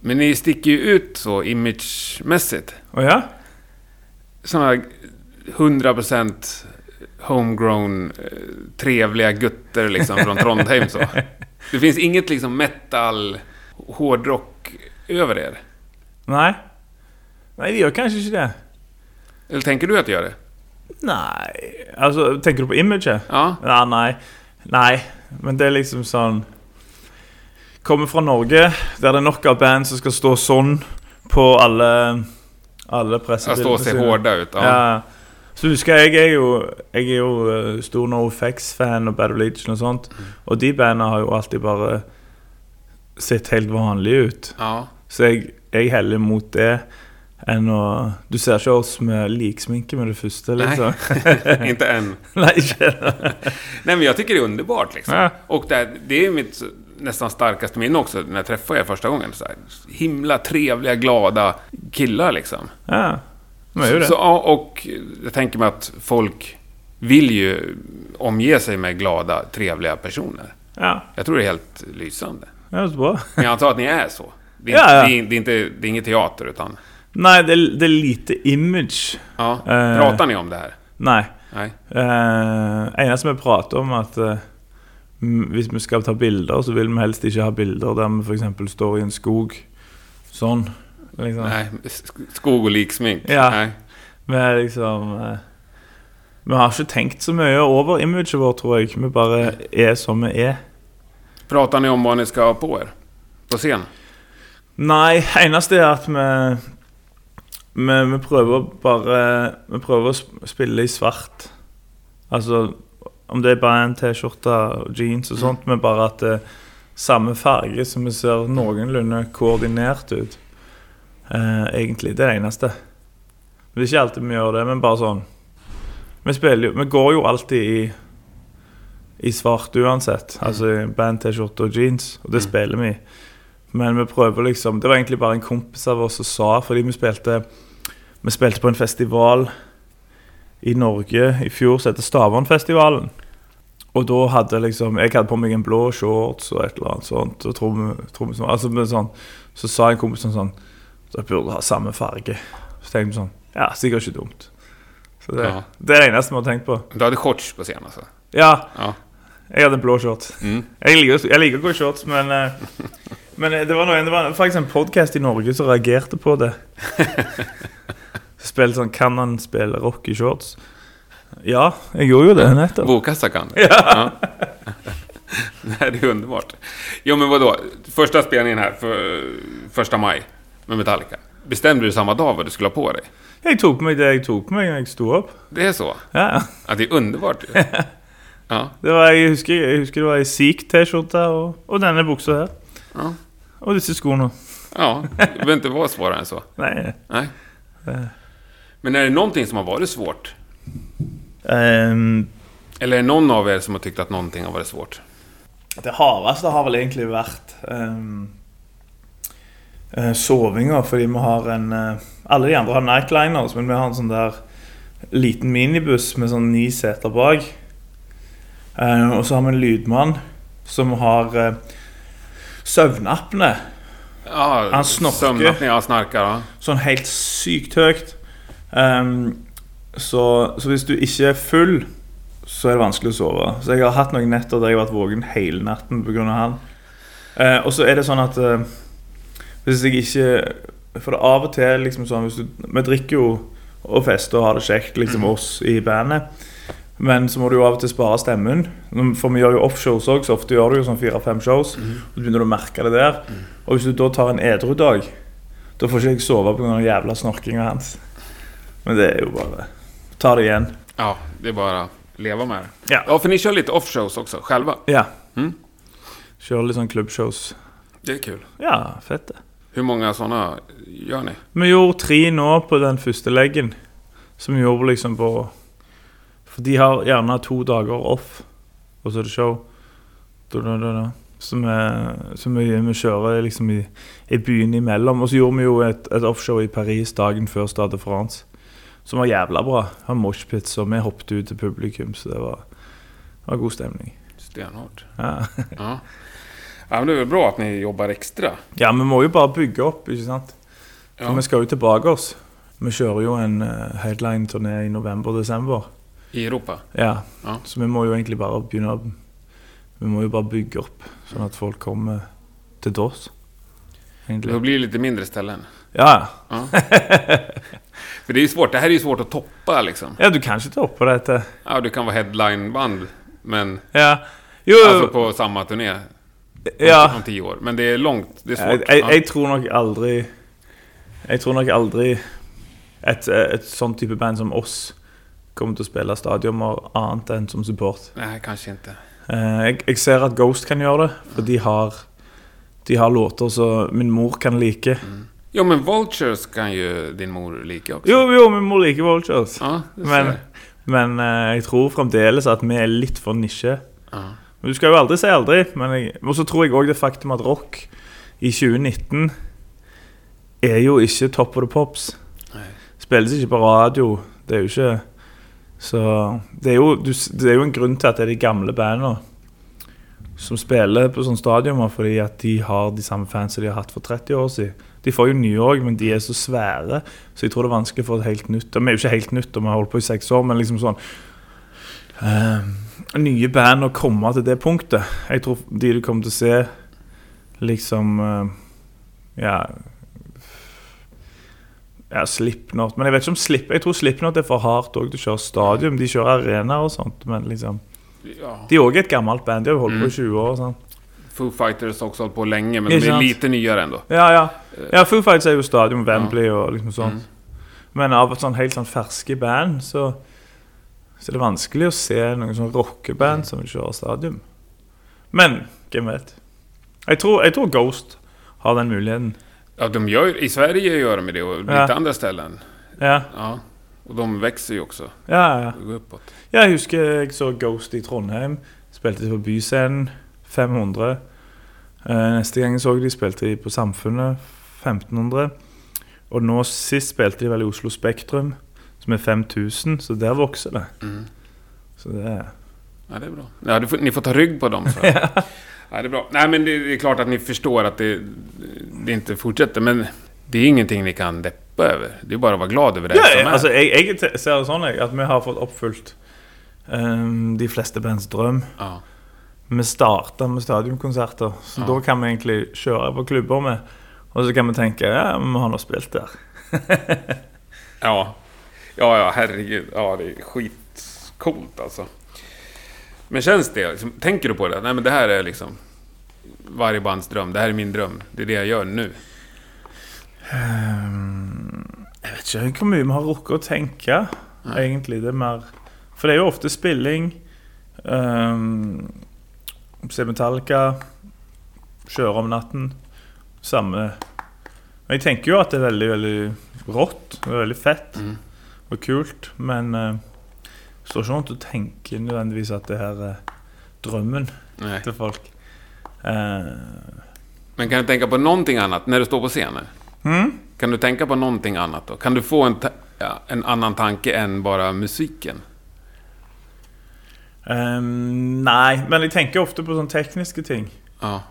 Men ni sticker ju ut så imagemässigt. Å ja? Sådana 100% homegrown, eh, trevliga gutter liksom från Trondheim så. Det finns inget liksom metal, hårdrock över er. Nei. Nei, de gjør kanskje ikke det. Eller tänker du att det gör det? Nei Altså, tenker du på imaget? Ja. Ja, nei. Nei. Men det er liksom sånn Kommer fra Norge, der det nok av band som skal stå sånn på alle Alle Att pressebilder. stå och se hårda ut. Ja. Ja. Så husker jeg, jeg er jo, jeg er jo eh, stor NoFX-fan og Bad Religion og sånt. Mm. Og de bandene har jo alltid bare sett helt vanlige ut. ja. Så jeg, jeg heller mot det enn å Du ser ikke oss med liksminke med det Nej. liksom. Inte än. Ikke det. Nej, men jag tycker det är underbart liksom. Ja. Och det, det är mitt nästan starkaste minne också när jag träffade er första gången. Så här, himla trevliga, glada killar liksom. Ja, det. Så, ja, och jag tänker mig att folk vill ju omge sig med glada, trevliga personer. Ja, Jag tror det är helt lysande. er så bra. Men jag antar att ni är så. Det är, Ja, ja. Det är, det är, inte, det är inget teater, utan... Nei, det er, det er lite image. Ja. Eh. Pratar ni om det här? Nei. Nej. Eh, eneste vi prater om, at eh, mm, hvis vi skal ta bilder, så vil vi helst ikke ha bilder der vi f.eks. står i en skog. Sånn. Liksom. Nej. sk- Skog och liksmink? Ja. Nej. Er liksom eh, Vi har ikke tenkt så mye over imaget vårt, tror jeg. Vi bare er som vi er. Pratar ni om vad ni ska ha på er? På scen? Nei, eneste er at vi vi, vi prøver bare Vi prøver å sp- spille i svart. Altså om det er bare en T-skjorte og jeans og sånt, men bare at det er samme farge, så vi ser noenlunde koordinert ut. Eh, egentlig. Det det eneste. Det er ikke alltid vi gjør det, men bare sånn Vi spiller jo Vi går jo alltid i i svart uansett. Altså i band-T-skjorte og jeans, og det Mm. spiller vi. Men vi prøver liksom Det var egentlig bare en kompis av oss som sa, fordi vi spilte Vi spilte på en festival i Norge i fjor som heter Stavernfestivalen. Og da hadde liksom Jeg hadde på meg en blå shorts og et eller annet sånt. Og tromme, tromme, altså, men sånn, så sa en kompis sånn Så jeg burde ha samme farge. Så tenkte vi sånn Ja, sikkert ikke dumt. Så det, Ja. det er det eneste vi har tenkt på. Du hade shorts på scen alltså? Ja, Ja. jeg hadde en blå shorts. Mm. Jeg liker, jeg liker å gå i shorts, men eh, Men eh, det var, noen, det var faktisk en podkast i Norge som reagerte på det. Spilte sånn Kan han spille rock i shorts? Ja, jeg gjorde jo det nettopp. Bokassa kan det. Ja. Nej, det är underbart. Jo, men vadå? Första spelningen här, för, första maj, med Metallica. Bestämde du samma dag vad du skulle ha på dig? Jeg tok på meg det jeg tok på meg når jeg sto opp. Det är så? Ja, Ja, det är underbart ju. Ja, det var, jeg, husker, husker det var ei Seek-T-skjorte og, og denne buksa her. ja. Og disse skoene. ja. Det behöver inte vara svårare än så. Nei. Nej. Eh. Men är det någonting som har varit svårt? ehm, Eller är det någon av er som har tyckt att någonting har varit svårt? Det hardeste har vel egentlig vært um, sovinga, fordi vi har en eh, Alle de andre har nightliners, men vi har en sånn der liten minibuss med sånn ni seter bak. Eh, og så har vi en lydmann som har uh, søvnapne. Ja, Han. Sömnapné, ja, snarkar. Ja. Sånn helt sykt høyt. Ehm, så, så hvis du ikke er full, så er det vanskelig å sove. Så jeg har hatt noen netter der jeg har vært våken hele natten pga. han. Eh, og så er det sånn at eh, hvis jeg ikke For det av og til liksom sånn hvis du, Vi drikker jo og fester og har det kjekt, liksom oss i bandet. Men så må du jo av og til spare stemmen. For vi gjør jo offshows òg, så ofte gjør du jo sånn fire-fem shows. Og så begynner du å merke det der. Og hvis du da tar en edru dag, da får ikke jeg sove pga. jævla snorkinga hans. Men det er jo bare Ta det igjen. ja, det är bara leva med det. Ja. Ja, för ni kör lite offshows också, själva. Ja. Mm. Kjører litt sånn klubbshows. Det är kul. Ja, fett det. Hur många sådana gör ni? Vi gjorde tre nå på den første leggen. Som vi gjorde liksom på For de har gjerne to dager off, og så er det show. Da, da, da. Så, vi, så vi, vi kjører liksom i, i byen imellom. Og så gjorde vi jo et, et offshow i Paris dagen før Stade de France. Som var jævla bra. Han moshpits, og vi hoppet ut til publikum, så det var, det var god stemning. Stenhårt. Ja. Ja. Ja, men det är väl bra att ni jobbar extra. ja, vi må jo bare bygge opp, ikke sant? For Ja. vi skal jo tilbake oss. Vi kjører jo en uh, headline-turné i november-desember. I Europa. Ja. Ja. Så vi må jo egentlig bare begynne å Vi må jo bare bygge opp, sånn at folk kommer til oss. Då Egentlig. blir det lite mindre ställen. Ja. Ja. För det är ju svårt. Det här är ju svårt att toppa liksom. ja, du kan ikke ta opp på dette. Ja, du kan vara headlineband, men Ja. Jo, alltså på samma turné ja. om tio år. Men det är långt. Det är svårt. jeg, Ja. jeg tror nok aldri Jeg tror nok aldri et, et sånn type band som oss kommer å spille stadioner annet enn som support. Nej, kanske inte. Eh, jeg, jeg ser at Ghost kan gjøre det, for de har, de har låter som min mor kan like. Jo, men Vultures kan ju din mor lika också. Jo, jo, min mor liker Vultures. Ja, Men, men eh, jeg tror fremdeles at vi er litt for nisje. Ja. Du skal jo aldri si aldri. Men jeg, og så tror jeg òg det faktum at rock i 2019 er jo ikke top of the pops. Nej. Spilles ikke på radio. Det er jo ikke Så det er jo, det er jo en grunn til at det er de gamle bandene som spiller på sånne stadioner, fordi at de har de samme fansa de har hatt for 30 år siden. De får jo nye òg, men de er så svære, så jeg tror det er vanskelig for et helt nytt. Vi er jo ikke helt nytt, og vi har holdt på i seks år, men liksom sånn eh, Nye band å komme til det punktet. Jeg tror de du kommer til å se liksom eh, Ja ja, Slipknot. Men jeg vet ikke om Slip, jeg tror Slipknot er for hardt òg til å kjøre stadium. De kjører arena og sånt, men liksom Ja. De er òg et gammelt band. De har holdt på i 20 år. og sånn. Foo Fighters har också hållit på länge, men Det är de är lite nyare ändå. Ja, ja. ja Foo Fighters er jo stadium, Wembley og liksom sånt. Mm. Men av et sånn helt sånn ferske band, så, så er det vanskelig å se noen sånn rockeband som vil kjøre stadium. Men hvem vet? Jeg tror, jeg tror Ghost har den muligheten. Ja, de gör, I Sverige gör de det och lite Ja. andra ställen. Ja, Ja. Och de växer ju också. ja, ja. Går uppåt. Ja, jeg husker jeg så Ghost i Trondheim. Spilte de på Byscenen 500. Eh, neste gang jeg så de, spilte de på Samfunnet 1500. Og nå sist spilte de vel i Oslo Spektrum, som er 5000, så der vokser det. Mm. Så det er Ja, det är bra. Ja, du får, ni får ta rygg på dem. Så. ja. det är bra. Nej, men det, det är klart att ni förstår att det, det inte fortsätter. Men det är ingenting ni kan deppa över. Det är bara att vara glad över det Ja, som ja, är. altså, jeg, jeg te- ser sånn jeg, at vi har fått oppfylt ehm, de fleste bands drøm. ja. vi starter med stadionkonserter. Så Ja. da kan vi egentlig kjøre på klubber med. Og så kan vi tenke ja, men vi har nå spilt der. Ja. Ja, ja, herregud. Ja, det är skitcoolt alltså. Men känns det? Liksom, tänker du på det? Nej, men det här är liksom varje bands dröm. Det här är min dröm. Det är det jag gör nu. Ehm, jeg vet ikke hvor mye vi har rukket å tenke, egentlig. Det er mer For det er jo ofte spilling. Um, se Metallica. Kjøre om natten. Samme Men jeg tenker jo at det er veldig, veldig rått. Det er veldig fett Mm. Og kult. Men det står ikke rundt og tenker nødvendigvis at det her er drømmen Nej. til folk. Eh, Men kan du tänka på någonting annat när du står på scenen? mm? Kan du tänka på någonting annat då? Kan du få en, ja, en annan tanke än bara musiken? Ehm, nei, men jeg tenker ofte på sånne tekniske ting. Ja.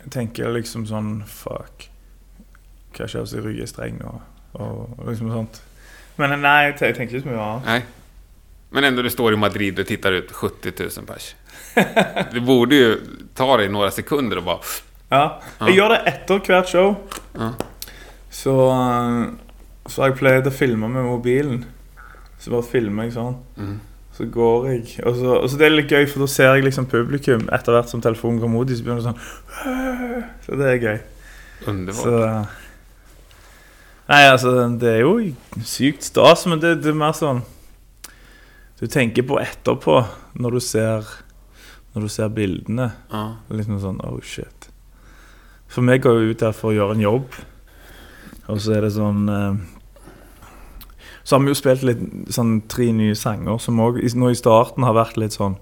Jeg tenker liksom sånn Fuck. Skjer hvis jeg rygger i streng og, og liksom sånt. Men nei, jeg, te- jeg tenker ikke så mye annet. Nej. Men ändå du står i Madrid och tittar ut 70 000 pers. Det borde ju ta dig några sekunder och bara... Ja. Ja. Jeg gjør det etter hvert show. Ja. Så, eh, så har jeg pleid å filme med mobilen. Så bare filmer jeg sånn. Mm. Så går jeg. Og så, og så det er litt gøy, for da ser jeg liksom publikum etter hvert som telefonen kommer ut. Så begynner det sånn Så det er gøy. Underbart. Så Nei, altså, det er jo sykt stas, men det, det er mer sånn Du tenker på etterpå, når du ser Når du ser bildene. Ja. Liksom sånn Oh, shit. For vi går jo ut der for å gjøre en jobb, og så er det sånn eh, Så har vi jo spilt litt sånn tre nye sanger som òg nå i starten har vært litt sånn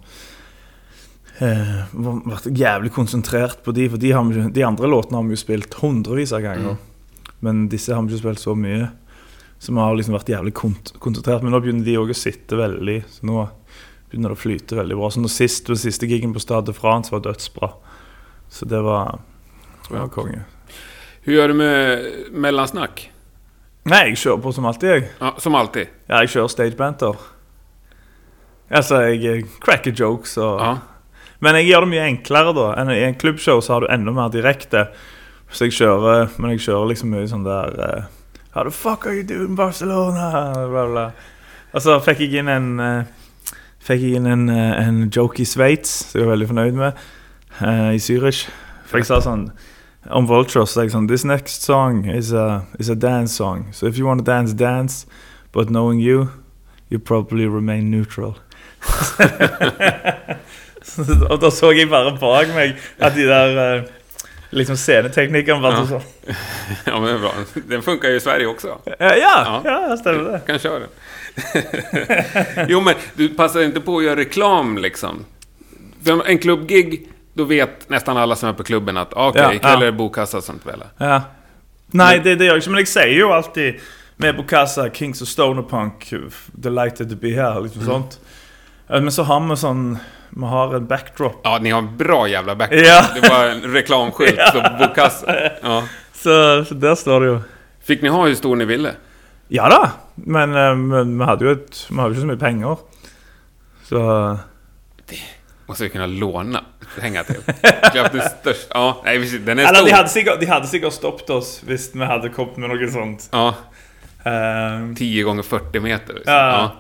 eh, Vært jævlig konsentrert på de, for de, har de andre låtene har vi jo spilt hundrevis av ganger. Men disse har vi ikke spilt så mye. Så vi har liksom vært jævlig kont konsentrert. Men nå begynner de òg å sitte veldig. Så nå begynner det å flyte veldig bra. Så nå sist, den siste gigen på Stade de France var dødsbra. Så det var, det var konge. Hur gör du med mellansnack? Nei, jeg kjører på som alltid, jeg. Ja, som alltid. Ja, jeg kjører stagebanter. Altså, jeg cracker jokes og Ja. Men jeg gjør det mye enklere, da. I en klubbshow så har du enda mer direkte. Så jeg kjører eh, Men jeg kjører liksom mye sånn der eh, How the fuck are you doing, Barcelona? Bla, bla. Og så fikk jeg inn en eh, Fick Fikk jeg inn en, en joke i Sveits, som jeg var veldig fornøyd med, i Zürich. For jeg sa sånn Om Vulture så sa jeg sånn This next song is a, is a dance song. So if you want to dance, dance. But knowing you, you probably remain neutral. og da så jeg bare bak meg at de der uh, liksom sceneteknikerne var Ja. sånn ja, men det är bra. Den funkar ju i Sverige också. Ja, Ja. ja, stemmer det. kan köra den. jo, men du passar inte på att göra reklam liksom. En klubbgig, då vet nästan alla som är på klubben att okej, Ja, ikväll är det bokkassa och sånt väl. Ja. Nei, det, det gjør jeg ikke, men jeg sier jo alltid med Bokassa, Kings of Stonerpunk, Delighted to be here, liksom sånt. Eh, Men så har vi sånn Vi har en backdrop. Ja, ni har en bra jävla back. Ja. Det var en reklamskylt, så bokkassa. Ja. Så, så der står det jo. Fick ni ha hur stor ni ville? Ja da, men, eh, men vi hadde jo et, vi hadde jo ikke så mye penger. Så Måste vi kunna låna pengar till. Klart den största. Ja, nej, den är stor. de hadde, sikkert, de hadde sikkert stoppet oss hvis vi hadde kommet med noe sånt. Ja, Eh, 10 gånger 40 meter. liksom. Ja.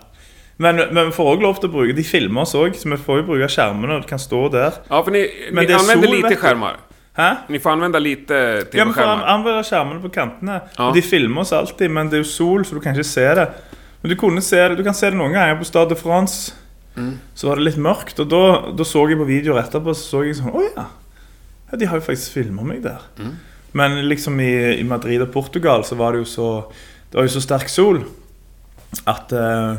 Men, men får òg lov til å bruke De filmer oss òg, så vi får jo bruke skjermene. og kan stå der. Ja, för ni, Men ni det är använder sol, lite skärmar. Hæ? Ni får använda lite Ja, vi får an- tv-skärmar. anvende skjermene på kantene. Ja. De filmer oss alltid, men det er jo sol, så du kan ikke se det. Men du, kunne se det, du kan se det noen ganger på Stade de France. Mm. Så var det litt mørkt, og da, da så jeg på videoer etterpå Så så jeg sånn Å ja. ja! De har jo faktisk filma meg der. Mm. Men liksom i, i Madrid og Portugal så var det jo så Det var jo så sterk sol at eh,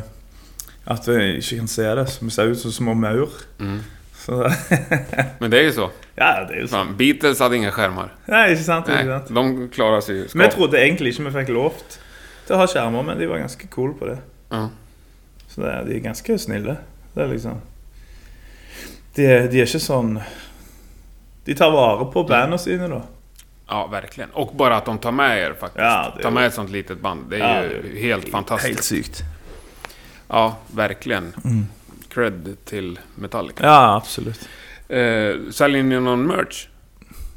At jeg ikke kan se det. Så vi ser ut som små maur. Mm. Så Men det är ju så. Ja, det er jo sånn. Fan, Beatles hade inga skärmar. Nei, ikke sant? Nej, sant? de klarar sig ju. Men skap- trodde egentlig ikke vi fikk lovt til å ha skjermer, men de var ganske cool på det. Ja. Så det, de er ganske snille. Det er liksom De, de er ikke sånn De tar vare på bandene sine, da. ja, verkligen. Och bara att de tar med er faktiskt. Ja, det är- Ta med ett sånt litet band. Det är Ja, ju det är helt fantastiskt. sykt. Ja, verkligen. Mm. Cred till Metallica. Ja, absolutt. Eh, säljer ni någon merch?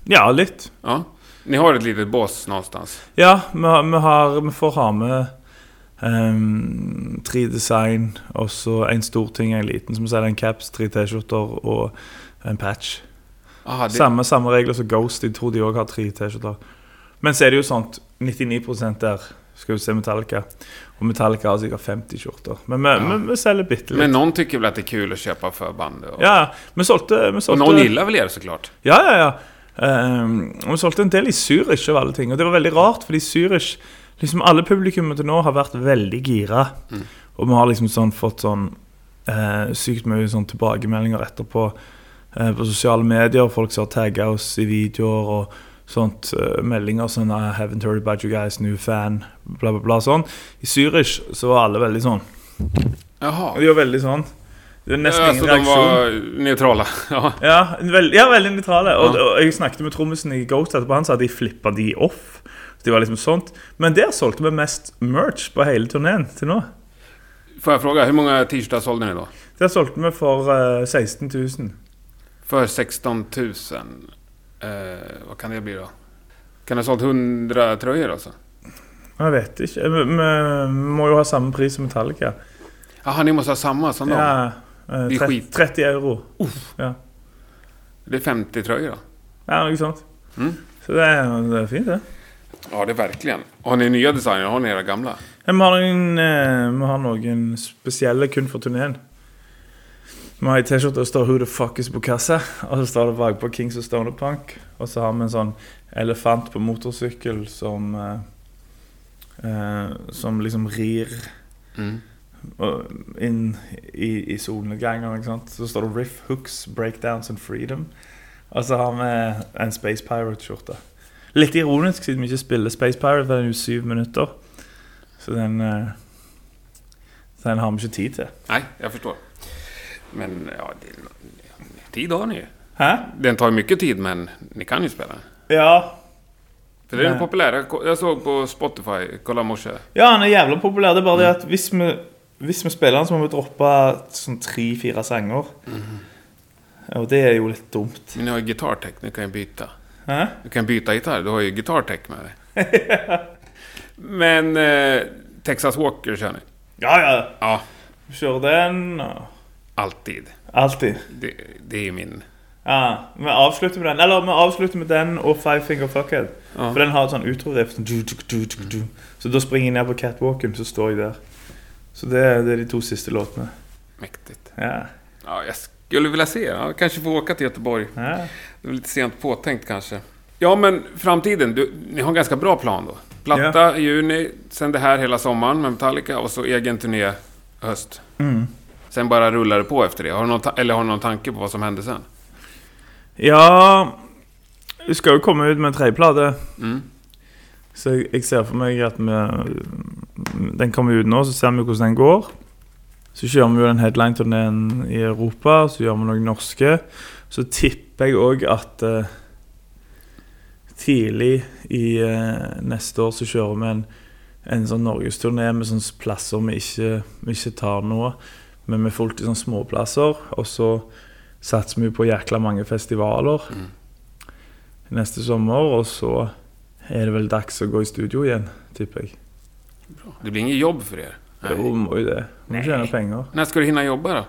Ja, litt. Ja. Ni har ett litet bås någonstans? Ja, vi, har, vi, får ha med ehm, tre design, og så en stor ting en liten. Så vi selger en caps, tre T-skjorter og en patch. Aha, det, Samme, samme regler som Ghost. Jeg tror de òg har tre T-skjorter. Men så er det jo sånn at 99% der skal jo se Metallica. Og Metallica har sikkert 50 skjorter. Men vi, Ja. vi, vi selger bitte litt. Men någon tycker väl att det är kul att köpa förband? Och, Ja, vi solgte, vi och någon gillar väl er såklart? Ja, ja, ja. Ehm, og vi solgte en del i Zürich av alle ting. Og det var veldig rart, fordi Zürich liksom Alle publikummer til nå har vært veldig gira. Mm. Og vi har liksom sånn fått sånn eh, sykt mye sånn tilbakemeldinger etterpå eh, på sosiale medier. Folk som har tagga oss i videoer og sånt. eh, meldinger sånn I haven't heard about you guys, new fan, bla, bla, bla. sånn. I Zürich så var alle veldig sånn. Jaha. De var veldig sånn. Det var nesten Ja, ingen så de reaksjon. var neutrala? Ja. Ja, veld, ja veldig nøytrale. Og, Ja. og jeg snakket med trommisen i Ghost etterpå. Han sa at de flippa de off. Så de var liksom sånt. Men der solgte vi mest merch på hele turneen til nå. Får jag fråga, hur många t-shirtar sålde ni då? Der solgte vi for eh, 16 000. För 16 000. Eh, vad kan det bli då? Kan ha sålt 100 tröjor alltså? Jeg vet ikke. Vi, vi må jo ha samme pris som Metallica. Jaha, ni måste ha samma som dem? Ja, eh, Det är 30, skit. 30 euro. Ja. Det är 50 tröjor då? ja, noe sånt. Mm. Så det er, det er fint, det. Ja, det är verkligen. Har ni nya designer? Har ni era gamla? Ja, Vi har eh, vi har noen spesielle kun for turneen. Har ei T-skjorte det står 'Who the fuck is Bokassa?' Og så står det bakpå 'Kings of Stoner Punk'. Og så har vi en sånn elefant på motorsykkel som eh, eh, Som liksom rir Mm. og inn i, i solnedgangen. Så står det 'Riff Hooks, Breakdowns and Freedom'. Og så har vi en Space Pirate-skjorte. Litt ironisk siden vi ikke spiller Space Pirate, for den er jo syv minutter. Så den eh, Den har vi ikke tid til. Nej, jag förstår. Men ja, det, tid har ni ju. Den tar ju mycket tid, men ni kan ju spela. Ja. För det är Nej. populär. Jag såg på Spotify, kolla morse. ja, han er jævla populær. Det er bare det at hvis vi, hvis vi spiller den, så må vi droppe sånn tre-fire sanger. Og det er jo litt dumt. Men ni har ju gitarrtech, ni kan ju byta. Hæ? Du kan byta gitarr, du har ju gitarrtech med dig. Men eh, Texas Walker kör ni? Ja, ja. Ja, Kjører den og alltid. Alltid. Det, det är min... Ja, Vi avslutter med den. Eller vi avslutter med den og Five Finger Fuckhead. Ja. For den har et sånn utro-riff. Sånn, du, du, du, du, du. Så da springer jeg ned på catwalken, så står jeg der. Så det, er- det er de to siste låtene. Mäktigt. Ja. Ja, jag skulle vilja se. Ja, kanske få åka till Göteborg. ja. Det är lite sent påtänkt kanske. Ja, men framtiden. Du, ni har en ganska bra plan då. Platta i juni, sen det här hela sommaren med Metallica och så egen turné höst. Mm. Sen bara rullar det på efter det. Har du någon, eller har du någon tanke på vad som händer sen? Ja Vi skal jo komme ut med en tredjeplate. Mm. Så jeg, jeg ser for meg at vi Den kommer ut nå, så ser vi hvordan den går. Så kjører vi jo den headline-turneen i Europa, så gjør vi noen norske. Så tipper jeg òg at eh, tidlig i eh, neste år så kjører vi en, en sånn norgesturné med sånne plasser vi ikke, vi ikke tar nå. Men vi er fullt i sånne småplasser. Og så satser vi på jækla mange festivaler Mm. neste sommer. Og så er det vel dags å gå i studio igjen, tipper jeg. Det blir inget jobb för er? Jo, må jo det. Må tjene penger. När ska du hinna jobba då?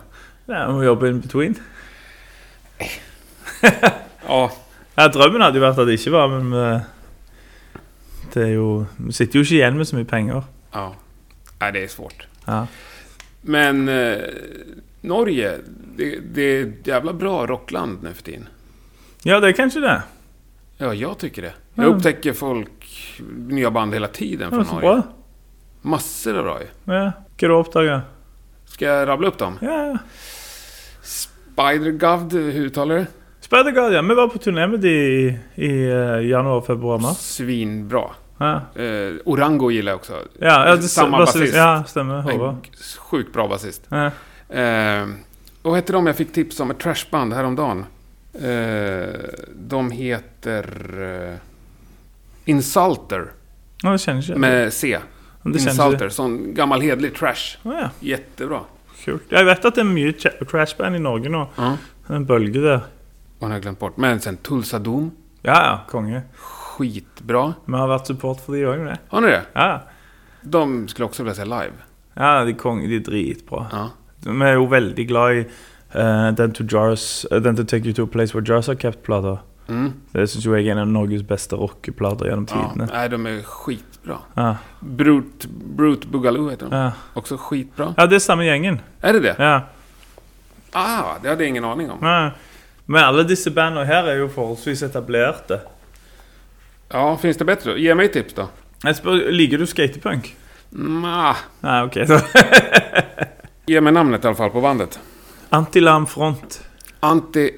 Ja, må jobbe in between. Ja, Ja, drømmen hadde jo vært at det ikke var, men vi, det er jo, vi sitter jo ikke igjen med så mye penger. ja. Nej, det är svårt. Ja. Men eh, Norge, det, det är ett jävla bra rockland nu för tiden. ja, det er kanskje det. Ja, jag tycker det. Jag Ja. upptäcker folk, nya band hela tiden från Norge. bra. Massor av bra ju. Ja, Hva du? Ska jag rabbla upp dem? Ja. Spider-Govd, hur uttalar du det? Spider-God, ja. Vi var på turné med de i, i eh, januar, februar, mars. Svinbra. Ja, Eh, Orango gillar jag också. ja, ja Samma basist. Ja, stemmer. Håvard. En sjukt bra basist. Ja. Eh, och heter de jag fick tips om? Ett trashband häromdagen. Eh, de heter... Eh, Insulter. Ja, det jeg ikke. Med C. Det. Insulter. Sån gammal hedlig trash. Ja. Jättebra. Kult. Jeg vet at det mye cha- crashband i Norge nå. Ja. En bølge der. Och den har jag glömt bort. Men sen Tulsa Doom. Ja, ja, konge. Skitbra. Vi har vært support de òg, det. Har ni det? Ja. De skulle också vilja se live. ja, de konge, de er dritbra. Ja. Vi er jo veldig glad i eh, den, to jars, eh, den to Take You To A Place Where Jars Are Kept-plata. Mm. Det syns jo jeg er en av Norges beste rockeplater gjennom ja. tidene. Nej, de är skitbra. Ja. Brute, Brute Boogaloo heter de. Ja. Också skitbra. ja, det er samme gjengen. Är det det? Ja. Ah, det hade jag ingen aning om. ja. Men alle disse bandene her er jo forholdsvis etablerte. Ja, finns det bättre? Ge mig tips då. Liker du skatepunk? Nah. Nei, ok. Så. Ge mig namnet i alla fall på bandet. Anti-Lam Front. Anti...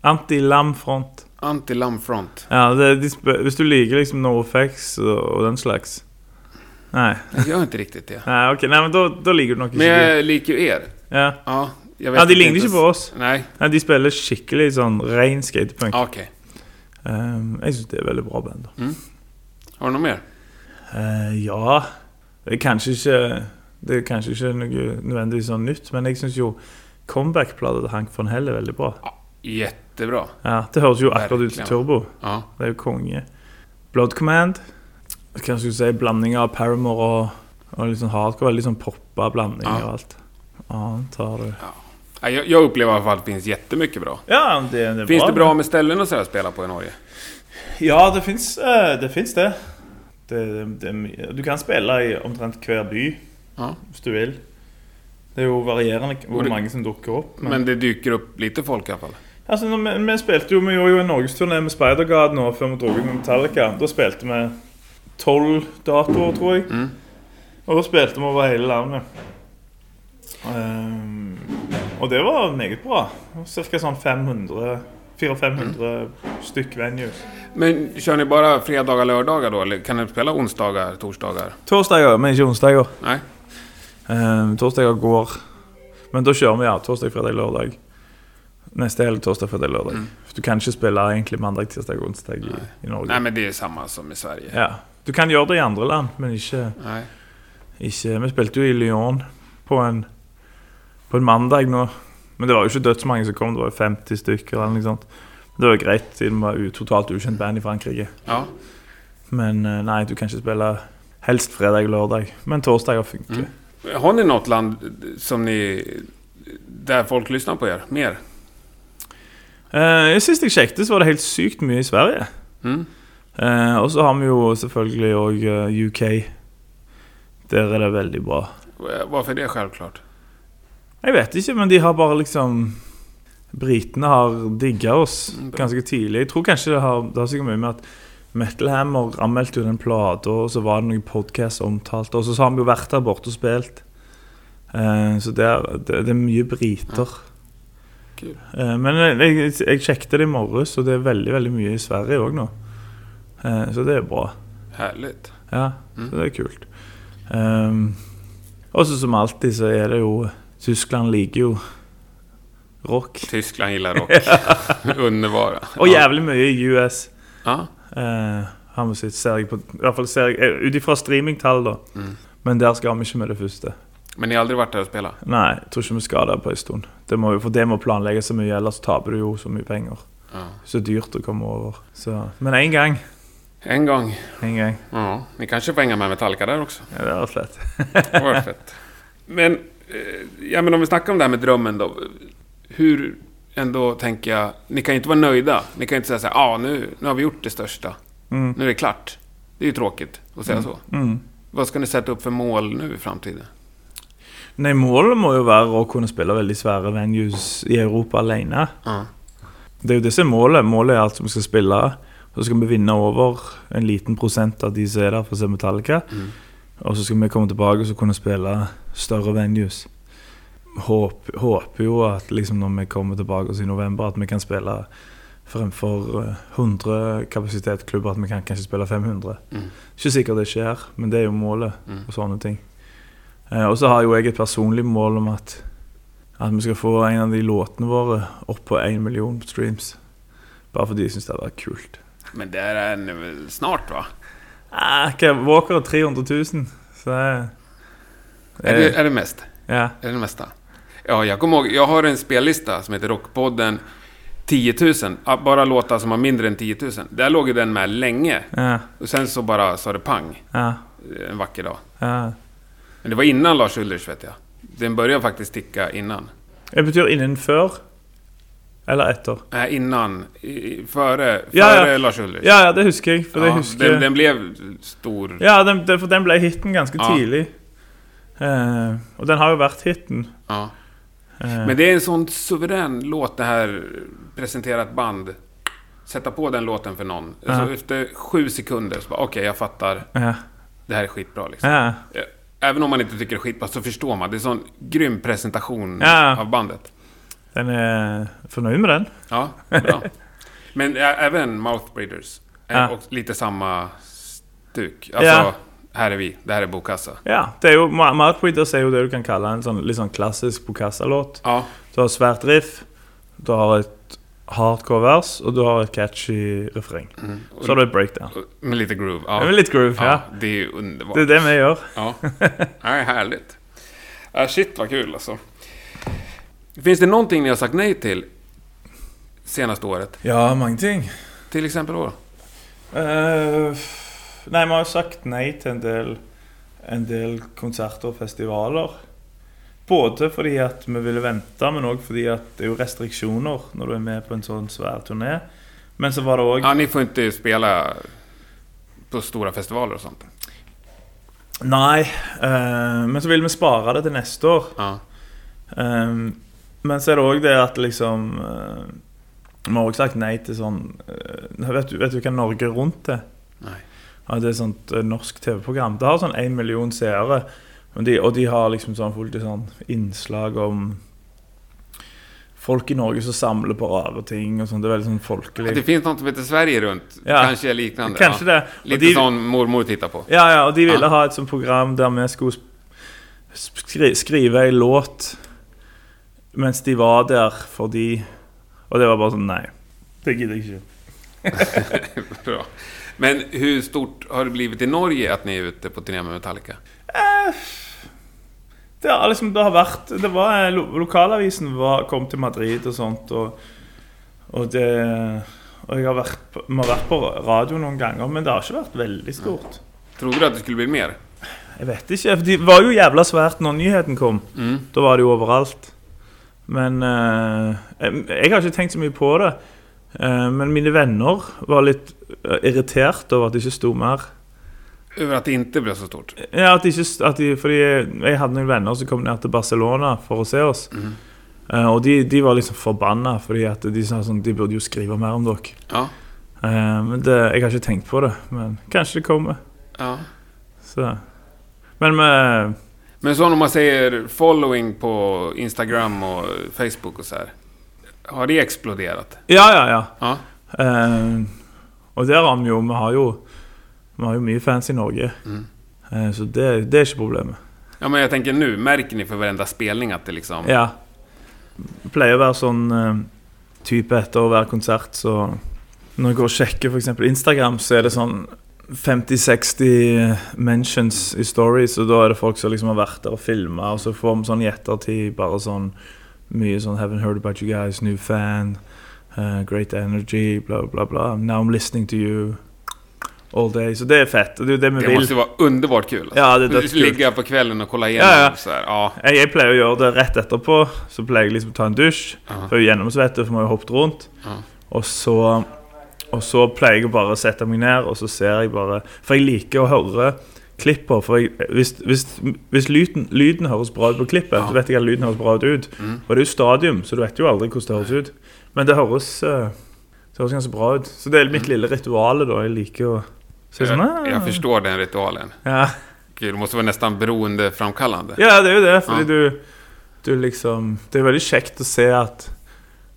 Anti-Lam Front. Anti-Lam Front. Ja, det, de spør, Hvis du liker liksom NoFX og, og den slags Nei. Jag gör inte riktigt det. Nei, ok, nei, men da, da liker du nok ikke Men jag liker ju er. Ja. Ja, jag vet ja, de inte ligner ikke på oss. Nej, Nei, De spiller skikkelig sånn ren skatepunk. ah, Um, jeg syns det er veldig bra band. da. Har du något mer? Eh, ja Det kanskje ikke Det er kanskje ikke noe nødvendigvis sånn nytt, men jeg syns jo comeback-plata til Hank von er veldig bra. Jättebra. Ja, Det høres jo akkurat ut Verkligen. Turbo. Ja. Det er jo konge. Blood Command. Hva skal jeg si Blanding av Paramore og litt sånn hardcore. Sånn poppa blandinger Ja. og alt. Annet har du Nej, Jag, jag upplever i alla fall att det finns jättemycket bra. Ja, det, det Finns bra. det bra med ställen och att spela på i Norge? Ja, det fins eh, det. Finns det. Det, det, du kan spille i omtrent hver by Ja. hvis du vil. Det jo varierende Og hvor det- mange som dukker opp. Men det dyker upp lite folk i alla fall. Altså, når vi, vi spilte jo, vi gjorde jo en norgesturné med Spider-God nå før vi dro ut med Metallica. Da spilte vi tolv datoer, tror jeg. Mm. Og da spilte vi over hele landet. Ehm, og det var meget bra. Cirka sånn 500 400-500 stykk venues. Men kör ni bara fredagar, lördagar då? Eller kan ni spela onsdagar, torsdagar? Torsdager, men ikke onsdager. Nej? Um, torsdager går Men da kjører vi ja, torsdag, fredag, lørdag. Neste helg torsdag, fredag, lørdag. Mm. Du kan ikke spille egentlig mandag, tirsdag, onsdag i, i Norge. Nej, men det är samma som i Sverige. Ja. Du kan gjøre det i andre land, men ikke, Nej. ikke Vi spilte jo i Lyon på en, på en mandag nå. Men det var jo ikke dødsmange som kom, det var jo 50 stykker eller noe sånt. Det var greit, siden vi var u- totalt ukjent band i Frankrike. Ja. Men eh, nei, du kan ikke spille helst fredag og lørdag. Men torsdager funker. Mm. Har ni något land som ni... Där folk lyssnar på er mer? Eh, sist jeg sjekket, så var det helt sykt mye i Sverige. Mm. Eh, og så har vi jo selvfølgelig òg UK. Der er det veldig bra. Varför är det självklart? Jeg vet ikke, men de har bare liksom Britene har digga oss Mm, ganske tidlig. Jeg tror kanskje det har, det har sikkert mye med at Metal Hammer anmeldte jo den plata, og så var det noen podkast omtalt. Og så har vi jo vært der borte og spilt. Eh, så det er, det, det er mye briter. Kul. Eh, men jeg, jeg, sjekket det i morges, og det er veldig veldig mye i Sverige òg nå. Eh, så det er bra. Härligt. Ja, Mm. så det er kult. Um, og så som alltid så er det jo Tyskland liker jo rock. Tyskland gillar rock. Underbara. Og jævlig mye i US. Ja. Uh, vi sett, ser jeg på, I hvert fall jeg eh, Ut ifra streamingtall, da. Mm. Men der skal vi ikke med det første. Men ni har aldrig varit där och spelat? Nei, jeg tror ikke vi skal der på en stund. Det må, for det må planlegges så mye, ellers taper du jo så mye penger. Ja. Så dyrt å komme over. Så, men én gang. En gång. En gang. Ja. Ni kanske får hänga med Metallica där också? Ja, det er slett. Det var fett. Men, eh, ja, men om vi snackar om det här med drömmen då. Hur ändå tänker jag, ni kan ju inte vara nöjda. Ni kan ju inte säga så här, ja ah, nu, nu har vi gjort det största. Mm. Nu är det klart. Det är ju tråkigt att säga så. Mm. Vad ska ni sätta upp för mål nu i framtiden? Nei, målet må jo være å kunne spille veldig svære venues i Europa alene. Det er jo det som er målet. Målet er at vi skal spille, og så skal vi vinne over en liten prosent av de som er der for å se Metallica. Mm. Og så skal vi komme tilbake og så kunne spille større venues. Håp, håper jo at liksom når vi kommer tilbake oss i november, at vi kan spille fremfor eh, 100 kapasitetsklubber, at vi kan kanskje spille 500. Mm. Ikke sikkert det skjer, men det er jo målet Mm. og sånne ting. Eh, og så har jo jeg et personlig mål om at, at vi skal få en av de låtene våre opp på én million streams. Bare fordi jeg syns det hadde vært kult. Men det är väl snart va? Ah, hva, Walker har 300 000, så det, Är det, är det mest? Ja. Är det mesta? Ja, jag kommer ihåg, jag har en spellista som heter Rockpodden 10 000. Ah, Bara låtar som har mindre än 10 000. Där låg ju den med länge. Ja, Och sen så bara sa det pang. ja, eh, En vacker dag. ja. Men det var innan Lars Ulrich vet jag. Den började faktiskt ticka innan. Det betyr innenför eller etter. Nej, innan. I, före Ja, före ja. Lars Ulrich. Ja, ja, det husker. For det Ja, husker den, den blev stor. Ja, den, den, for den ble hiten ganske Ja. tidlig. Eh, og den har jo vært hiten. Ja. Eh, Men det är en sån suverän låt det här presentera ett band. Sätta på den låten för någon. Ja. Alltså, efter sju sekunder så bara okej, jag fattar. Det här är skitbra liksom. Även om man inte tycker det är skitbra så förstår man. Det är en sån grym presentation av bandet. Den er fornøyd med den. Ja, bra. Men även Mouth Breeders. är Ja. också lite samma stuk. Alltså, Ja. här är vi. Det här är Bokassa. Ja, det er jo, Mouthbreeders er jo det du kan kalle en sånn, litt sånn klassisk Bokassa-låt. Ja, Du har svært riff, du har et hardcore vers, og du har et catchy refreng. mm. Så har du et breakdown. med lite groove. Ja. vel litt groove, ja. ja, det är ju underbart. Det er det vi gjør. Ja, det är härligt. Äh, shit vad kul alltså. Finns det någonting ni har sagt nej till senaste året? Ja, mange ting. Till exempel då? Eh, nei, vi har sagt nei til en del, en del konserter og festivaler. Både fordi at vi ville vente, men òg fordi at det er jo restriksjoner når du er med på en sånn svær turné. Men så var det òg Ja, ni får inte spela på stora festivaler och sånt. Nei. eh, men så vil vi spare det til neste år. Ja. Eh, men så er det òg det at liksom eh, Vi har òg sagt nei til sånn eh, vet, du, vet du hva Norge Rundt er? Nej. Ja, det er et sånt eh, norsk TV-program. Det har sånn én million seere. Og de, og de har liksom sånn fullt sånn innslag om folk i Norge som samler på rare ting og sånn. Det er veldig sånn folkelig. Det finns något som heter Sverige runt. Ja. Kanske är liknande. Kanskje ja. det. Og Lite de, sån mormor tittar på. ja, ja, og de ville Ja. ha et sånt program der vi skulle skri, skrive ei låt mens de var der fordi Og det var bare sånn Nei. Det gidder jeg ikke. Bra. Men hur stort har det blivit i Norge att ni är ute på turné med Metallica? Det har liksom det har vært det var, lo, Lokalavisen var, kom til Madrid og sånt, og, og det Og jeg har vært på, har vært på radio noen ganger, men det har ikke vært veldig stort. Trodde du att det skulle bli mer? Jeg vet ikke. for Det var jo jævla svært når nyheten kom. Mm. Da var det jo overalt. Men eh, jeg, har ikke tenkt så mye på det. Eh, men mine venner var litt eh, irritert over at det ikke sto mer. Över att det inte blev så stort? Ja, at ikke, at de, fordi jeg hadde noen venner som kom ned til Barcelona for å se oss. Mm. Og de, de var liksom forbanna, fordi at de sa sånn De burde jo skrive mer om dere. Ja. Men det, jeg har ikke tenkt på det. Men kanskje det kommer. ja. Så. Men vi Men så om man säger following på Instagram och Facebook och så här. Har det exploderat? Ja, ja, ja. Ja. Eh, og der har vi jo Vi har jo Vi har jo mye fans i Norge. Mm. Eh, så det, det er ikke problemet. Ja, men jag tänker nu. Märker ni för varenda spelning att det liksom... Ja. Det pleier å være sånn eh, type etter hver konsert, så Når jeg går og sjekker f.eks. Instagram, så er det sånn 50-60 mentions i stories, og da er det folk som liksom har vært der og filma, og så får vi sånn i ettertid bare sånn mye sånn 'Haven't heard about you guys, new fan', eh, 'Great energy', bla, bla, bla. 'Now I'm listening to you'. All day. Så det er fett. Det jo det Det måste vara underbart kul. Alltså. Ja, det är dödskult. Ligga på kvällen och kolla igenom Ja, ja. så här. Ja. Jeg, jeg pleier å gjøre det rett etterpå. Så pleier jeg liksom å ta en dusj. Ja. For jeg er gjennomsvettet, for vi har hoppet rundt. Ja. Og så, og så pleier jeg å bare sette meg ned, og så ser jeg bare For jeg liker å høre klipper. For jeg, hvis, hvis, hvis lyden, lyden høres bra ut på klippet, Ja. så vet jeg at lyden høres bra ut. Mm. Og det er jo stadium, så du vet jo aldri hvordan det høres ut. Men det høres, eh, det høres ganske bra ut. Så det er mitt lille ritual. da Jeg liker å se sånn Mm. Jag, ah. jag förstår den ritualen. Ja. Gud, Det måste vara nästan beroendeframkallande. Ja, det er jo det. Fordi Ja. du, du liksom Det er veldig kjekt å se at,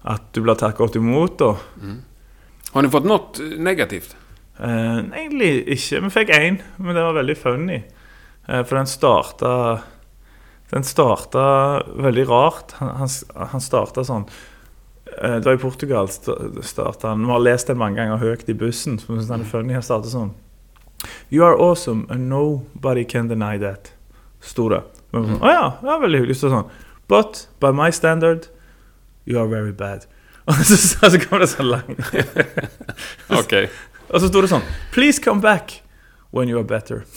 at du blir tatt godt imot. da. Mm. Har ni fått något negativt? Eh, egentlig ikke. Vi fikk én, men det var veldig funny. Eh, for den starta Den starta veldig rart. Han, han, han starta sånn eh, Det var i Portugal. sta- starta han Vi har lest den mange ganger høyt i bussen. Så synes den er funny. Han starta sånn You are awesome, and nobody can deny that. Sto det. Men vi var sånn, Å ja, ja, veldig hyggelig. Så sånn But by my standard, you are very bad. Och så, kommer det så lång. Okej. Och så står det sån. Please come back when you are better.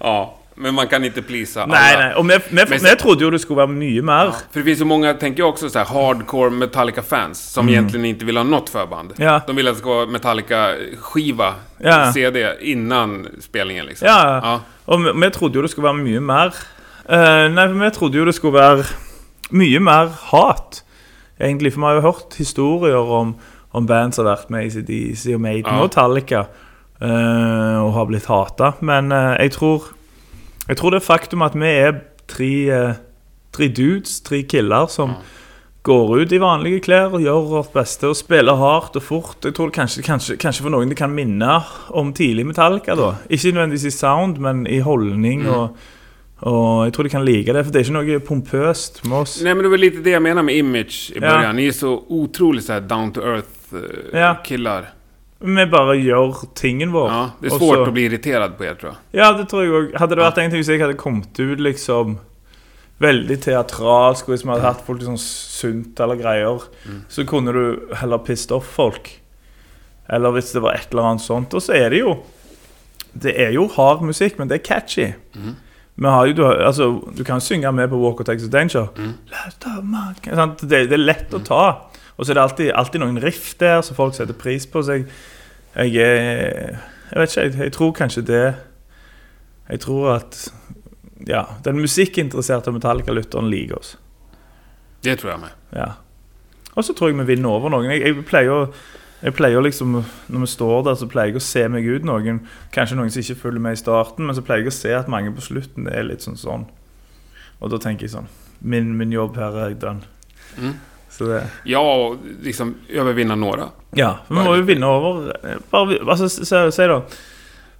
Ja, men man kan inte pleasa alla. Nej, nej. Och men, men, Men- men jag trodde ju det skulle vara mycket mer. För det finns så många, tänker jag också, så här hardcore Metallica-fans som egentligen inte vill ha något förband. Mm. Ja. De vill att det ska vara Metallica-skiva, Ja. CD, innan spelningen liksom. Ja. ja. Och men jag trodde ju det skulle vara mycket mer. Uh, nej, men jag trodde ju det skulle vara mycket mer hat. Egentlig, for vi har jo hørt historier om, om band som har vært med i ACDC og Maiden Ja. og Metallica eh, og har blitt hata. Men eh, jeg tror Jeg tror det faktum at vi er tre, eh, tre dudes, tre killer, som går ut i vanlige klær og gjør vårt beste og spiller hardt og fort Jeg tror kanskje, kanskje, kanskje for noen det kan minne om tidlig Metallica. da Ikke nødvendigvis i sound, men i holdning. og og jeg tror de kan like det, for det ikke noe pompøst med oss. Nej men det var lite det jag menar med image i Ja. början. Ni är så otroligt så här down to earth eh, Ja. Vi bare gjør tingen vår. Ja, det är svårt så- att bli irriterad på er tror jag. Ja, det tror jeg òg. Hadde det vært en ting hvis jeg hadde kommet ut liksom veldig teatralsk, og hvis vi hadde hatt folk liksom sunt eller greier, så kunne du heller pissed off folk. Eller hvis det var et eller annet sånt. Og så er det jo Det er jo hard musikk, men det er catchy. Vi har jo, du, altså, du kan synge med på Walk of Texas Danger. Sant? Det, det er lett å ta. Og så er det alltid, alltid noen riff der som folk setter pris på. Så jeg, jeg er Jeg vet ikke, jeg, jeg tror kanskje det Jeg tror at Ja, den musikkinteresserte Metallica-lytteren liker oss. Det tror jag med. Ja. Og så tror jeg vi vinner. Jeg, jeg pleier å jeg pleier liksom, Når vi står der, så pleier jeg å se meg ut noen. Kanskje noen som ikke følger med i starten, men så pleier jeg å se at mange på slutten er litt sånn sånn. Og da tenker jeg sånn Min, min jobb her er done. Mm. Så det Ja, och liksom övervinna några. Ja. Vi må jo vinne over eh, Bare vi- altså, si si da.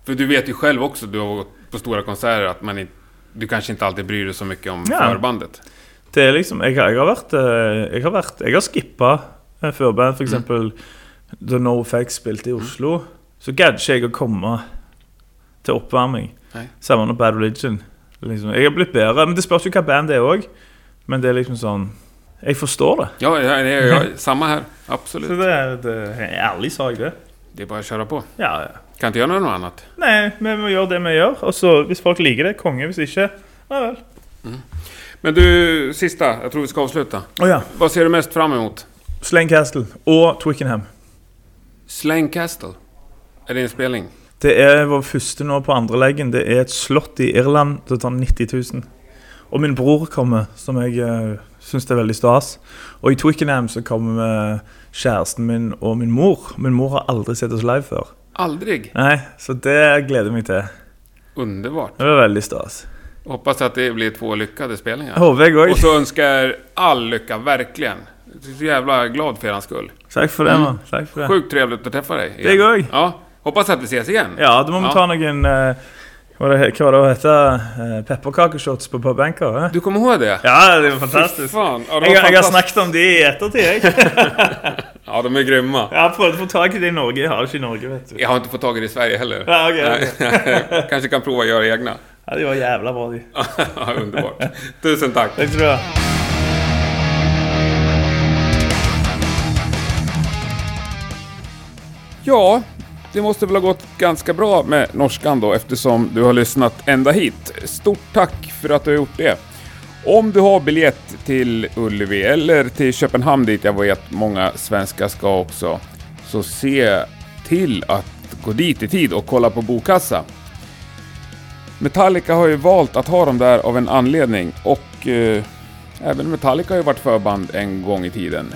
För du vet ju själv också, du har gått på stora konserter, att man du kanske inte alltid bryr dig så mycket om Ja. förbandet. Det er liksom har- jeg har vært eh, Jeg har har skippa eh, førband, f.eks. eksempel da No Effects spilte i Oslo. Så gadd ikke jeg å komme til oppvarming. Nei. Samme med Bad Religion. Liksom. Jeg har blitt bedre. Men det spørs jo hva band det er òg. Men det er liksom sånn Jeg forstår det. Ja, ja, ja, ja samma här. Så Absolut. det er, det er en ærlig sak, det. Det är bara att köra på. Ja, ja. Kan inte göra något annat. Nei, vi må gjøre det vi gjør. Og så hvis folk liker det, konge. Hvis ikke, ja vel. Men du, sista, jag tror vi ska avsluta. Å ja. Vad ser du mest fram emot? Slane Castle og Twickenham. Slang Castle. Är det en spelning? Det er vår første nå på andreleggen. Det er et slott i Irland. Det tar 90 000. Og min bror kommer, som jeg uh, syns er veldig stas. Og i Twickenham så kommer eh, kjæresten min og min mor. Min mor har aldri sett oss live før. Aldrig. Nei, Så det gleder jeg meg til. Underbart. Det var veldig stas. Hoppas att det blir två lyckade spelningar. Òg. Och så önskar er all lycka, verkligen. Jag är så jävla glad för er skull. Takk for det, mann. Takk for det. Sjukt trevligt att träffa dig. igen. Det går. Ja, hoppas att vi ses igen. Ja, da må vi Ja. ta noen eh, var det var det heter uh, Pepperkakeshots på Pub Anchor? eh? Du kommer ihåg det? Ja, det var Fy fantastisk. Fan. Ja, de Jeg, var har- jeg har fantastiskt. snakket om de i ettertid, jeg. Ja, de är grymma. Jeg har prøvd å få tak i det i Norge. Jeg har det ikke i Norge, vet du. Jag har inte fått tag i det i Sverige heller. Ja, okej, Nej. Kanske kan prova att göra egna. Ja, de var jævla bra, de. Ja, Underbart. Tusen tack. Takk skal du Ja, det måste väl ha gått ganska bra med norskan då eftersom du har lyssnat ända hit. Stort tack för att du har gjort det. Om du har biljett till Ullevi eller till Köpenhamn dit jag vet många svenskar ska också, så se till att gå dit i tid och kolla på Bokassa. Metallica har ju valt att ha dem där av en anledning och eh, även Metallica har ju varit förband en gång i tiden.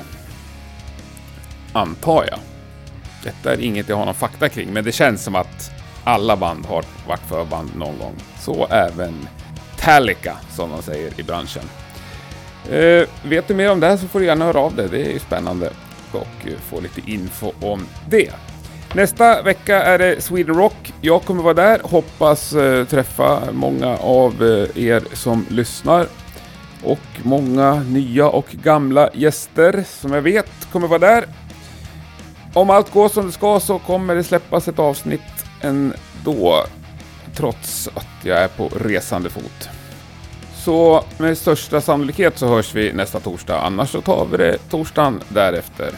Antar jag. Detta är inget jag har någon fakta kring, men det känns som att alla band har varit förband någon gång. Så även Talica, som de säger i branschen. Eh, vet du mer om det här så får du gärna höra av dig. Det är ju spännande och eh, få lite info om det. Nästa vecka är det Sweden Rock. Jag kommer vara där. Hoppas eh, träffa många av eh, er som lyssnar. Och många nya och gamla gäster som jag vet kommer vara där. Om allt går som det ska så kommer det släppas ett avsnitt ändå. Trots att jag är på resande fot. Så med största sannolikhet så hörs vi nästa torsdag, annars så tar vi det torsdagen därefter.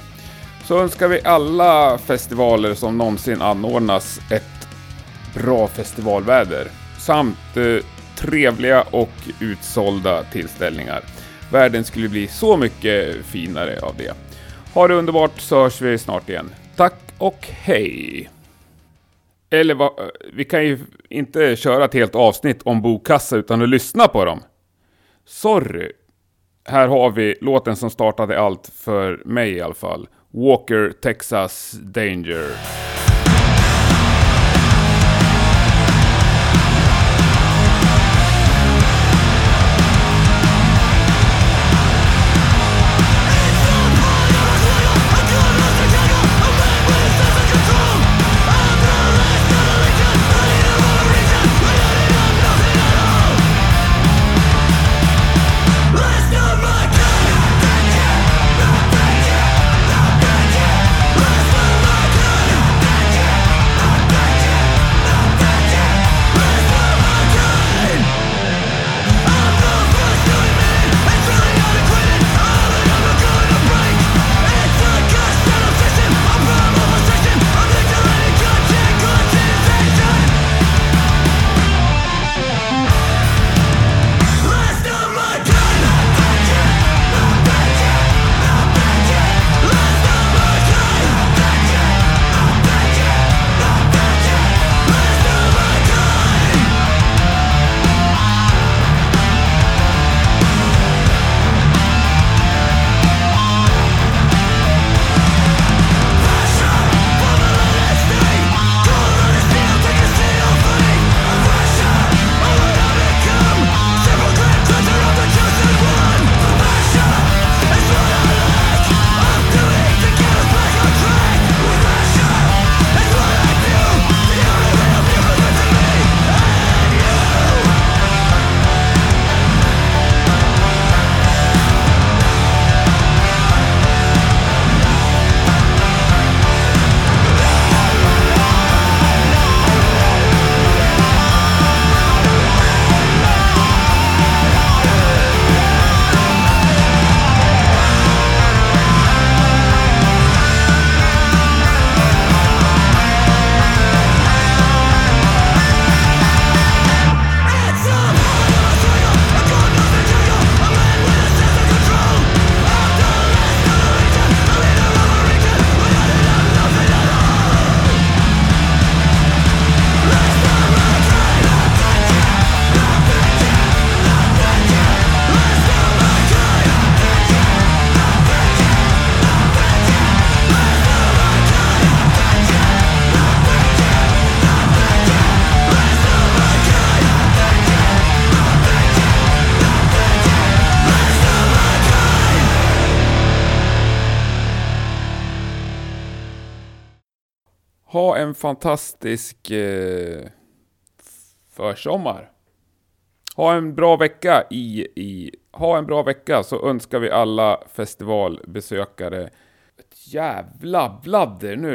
Så önskar vi alla festivaler som någonsin anordnas ett bra festivalväder samt eh, trevliga och utsålda tillställningar. Världen skulle bli så mycket finare av det. Ha det underbart så hörs vi snart igen. Tack och hej! Eller va, eh, vi kan ju inte köra ett helt avsnitt om bokassa utan att lyssna på dem. Sorry. Här har vi låten som startade allt för mig i alla fall. Walker Texas Danger. Ha en fantastisk eh, försommar. Ha en bra vecka i, i... Ha en bra vecka så önskar vi alla festivalbesökare ett jävla bladder nu.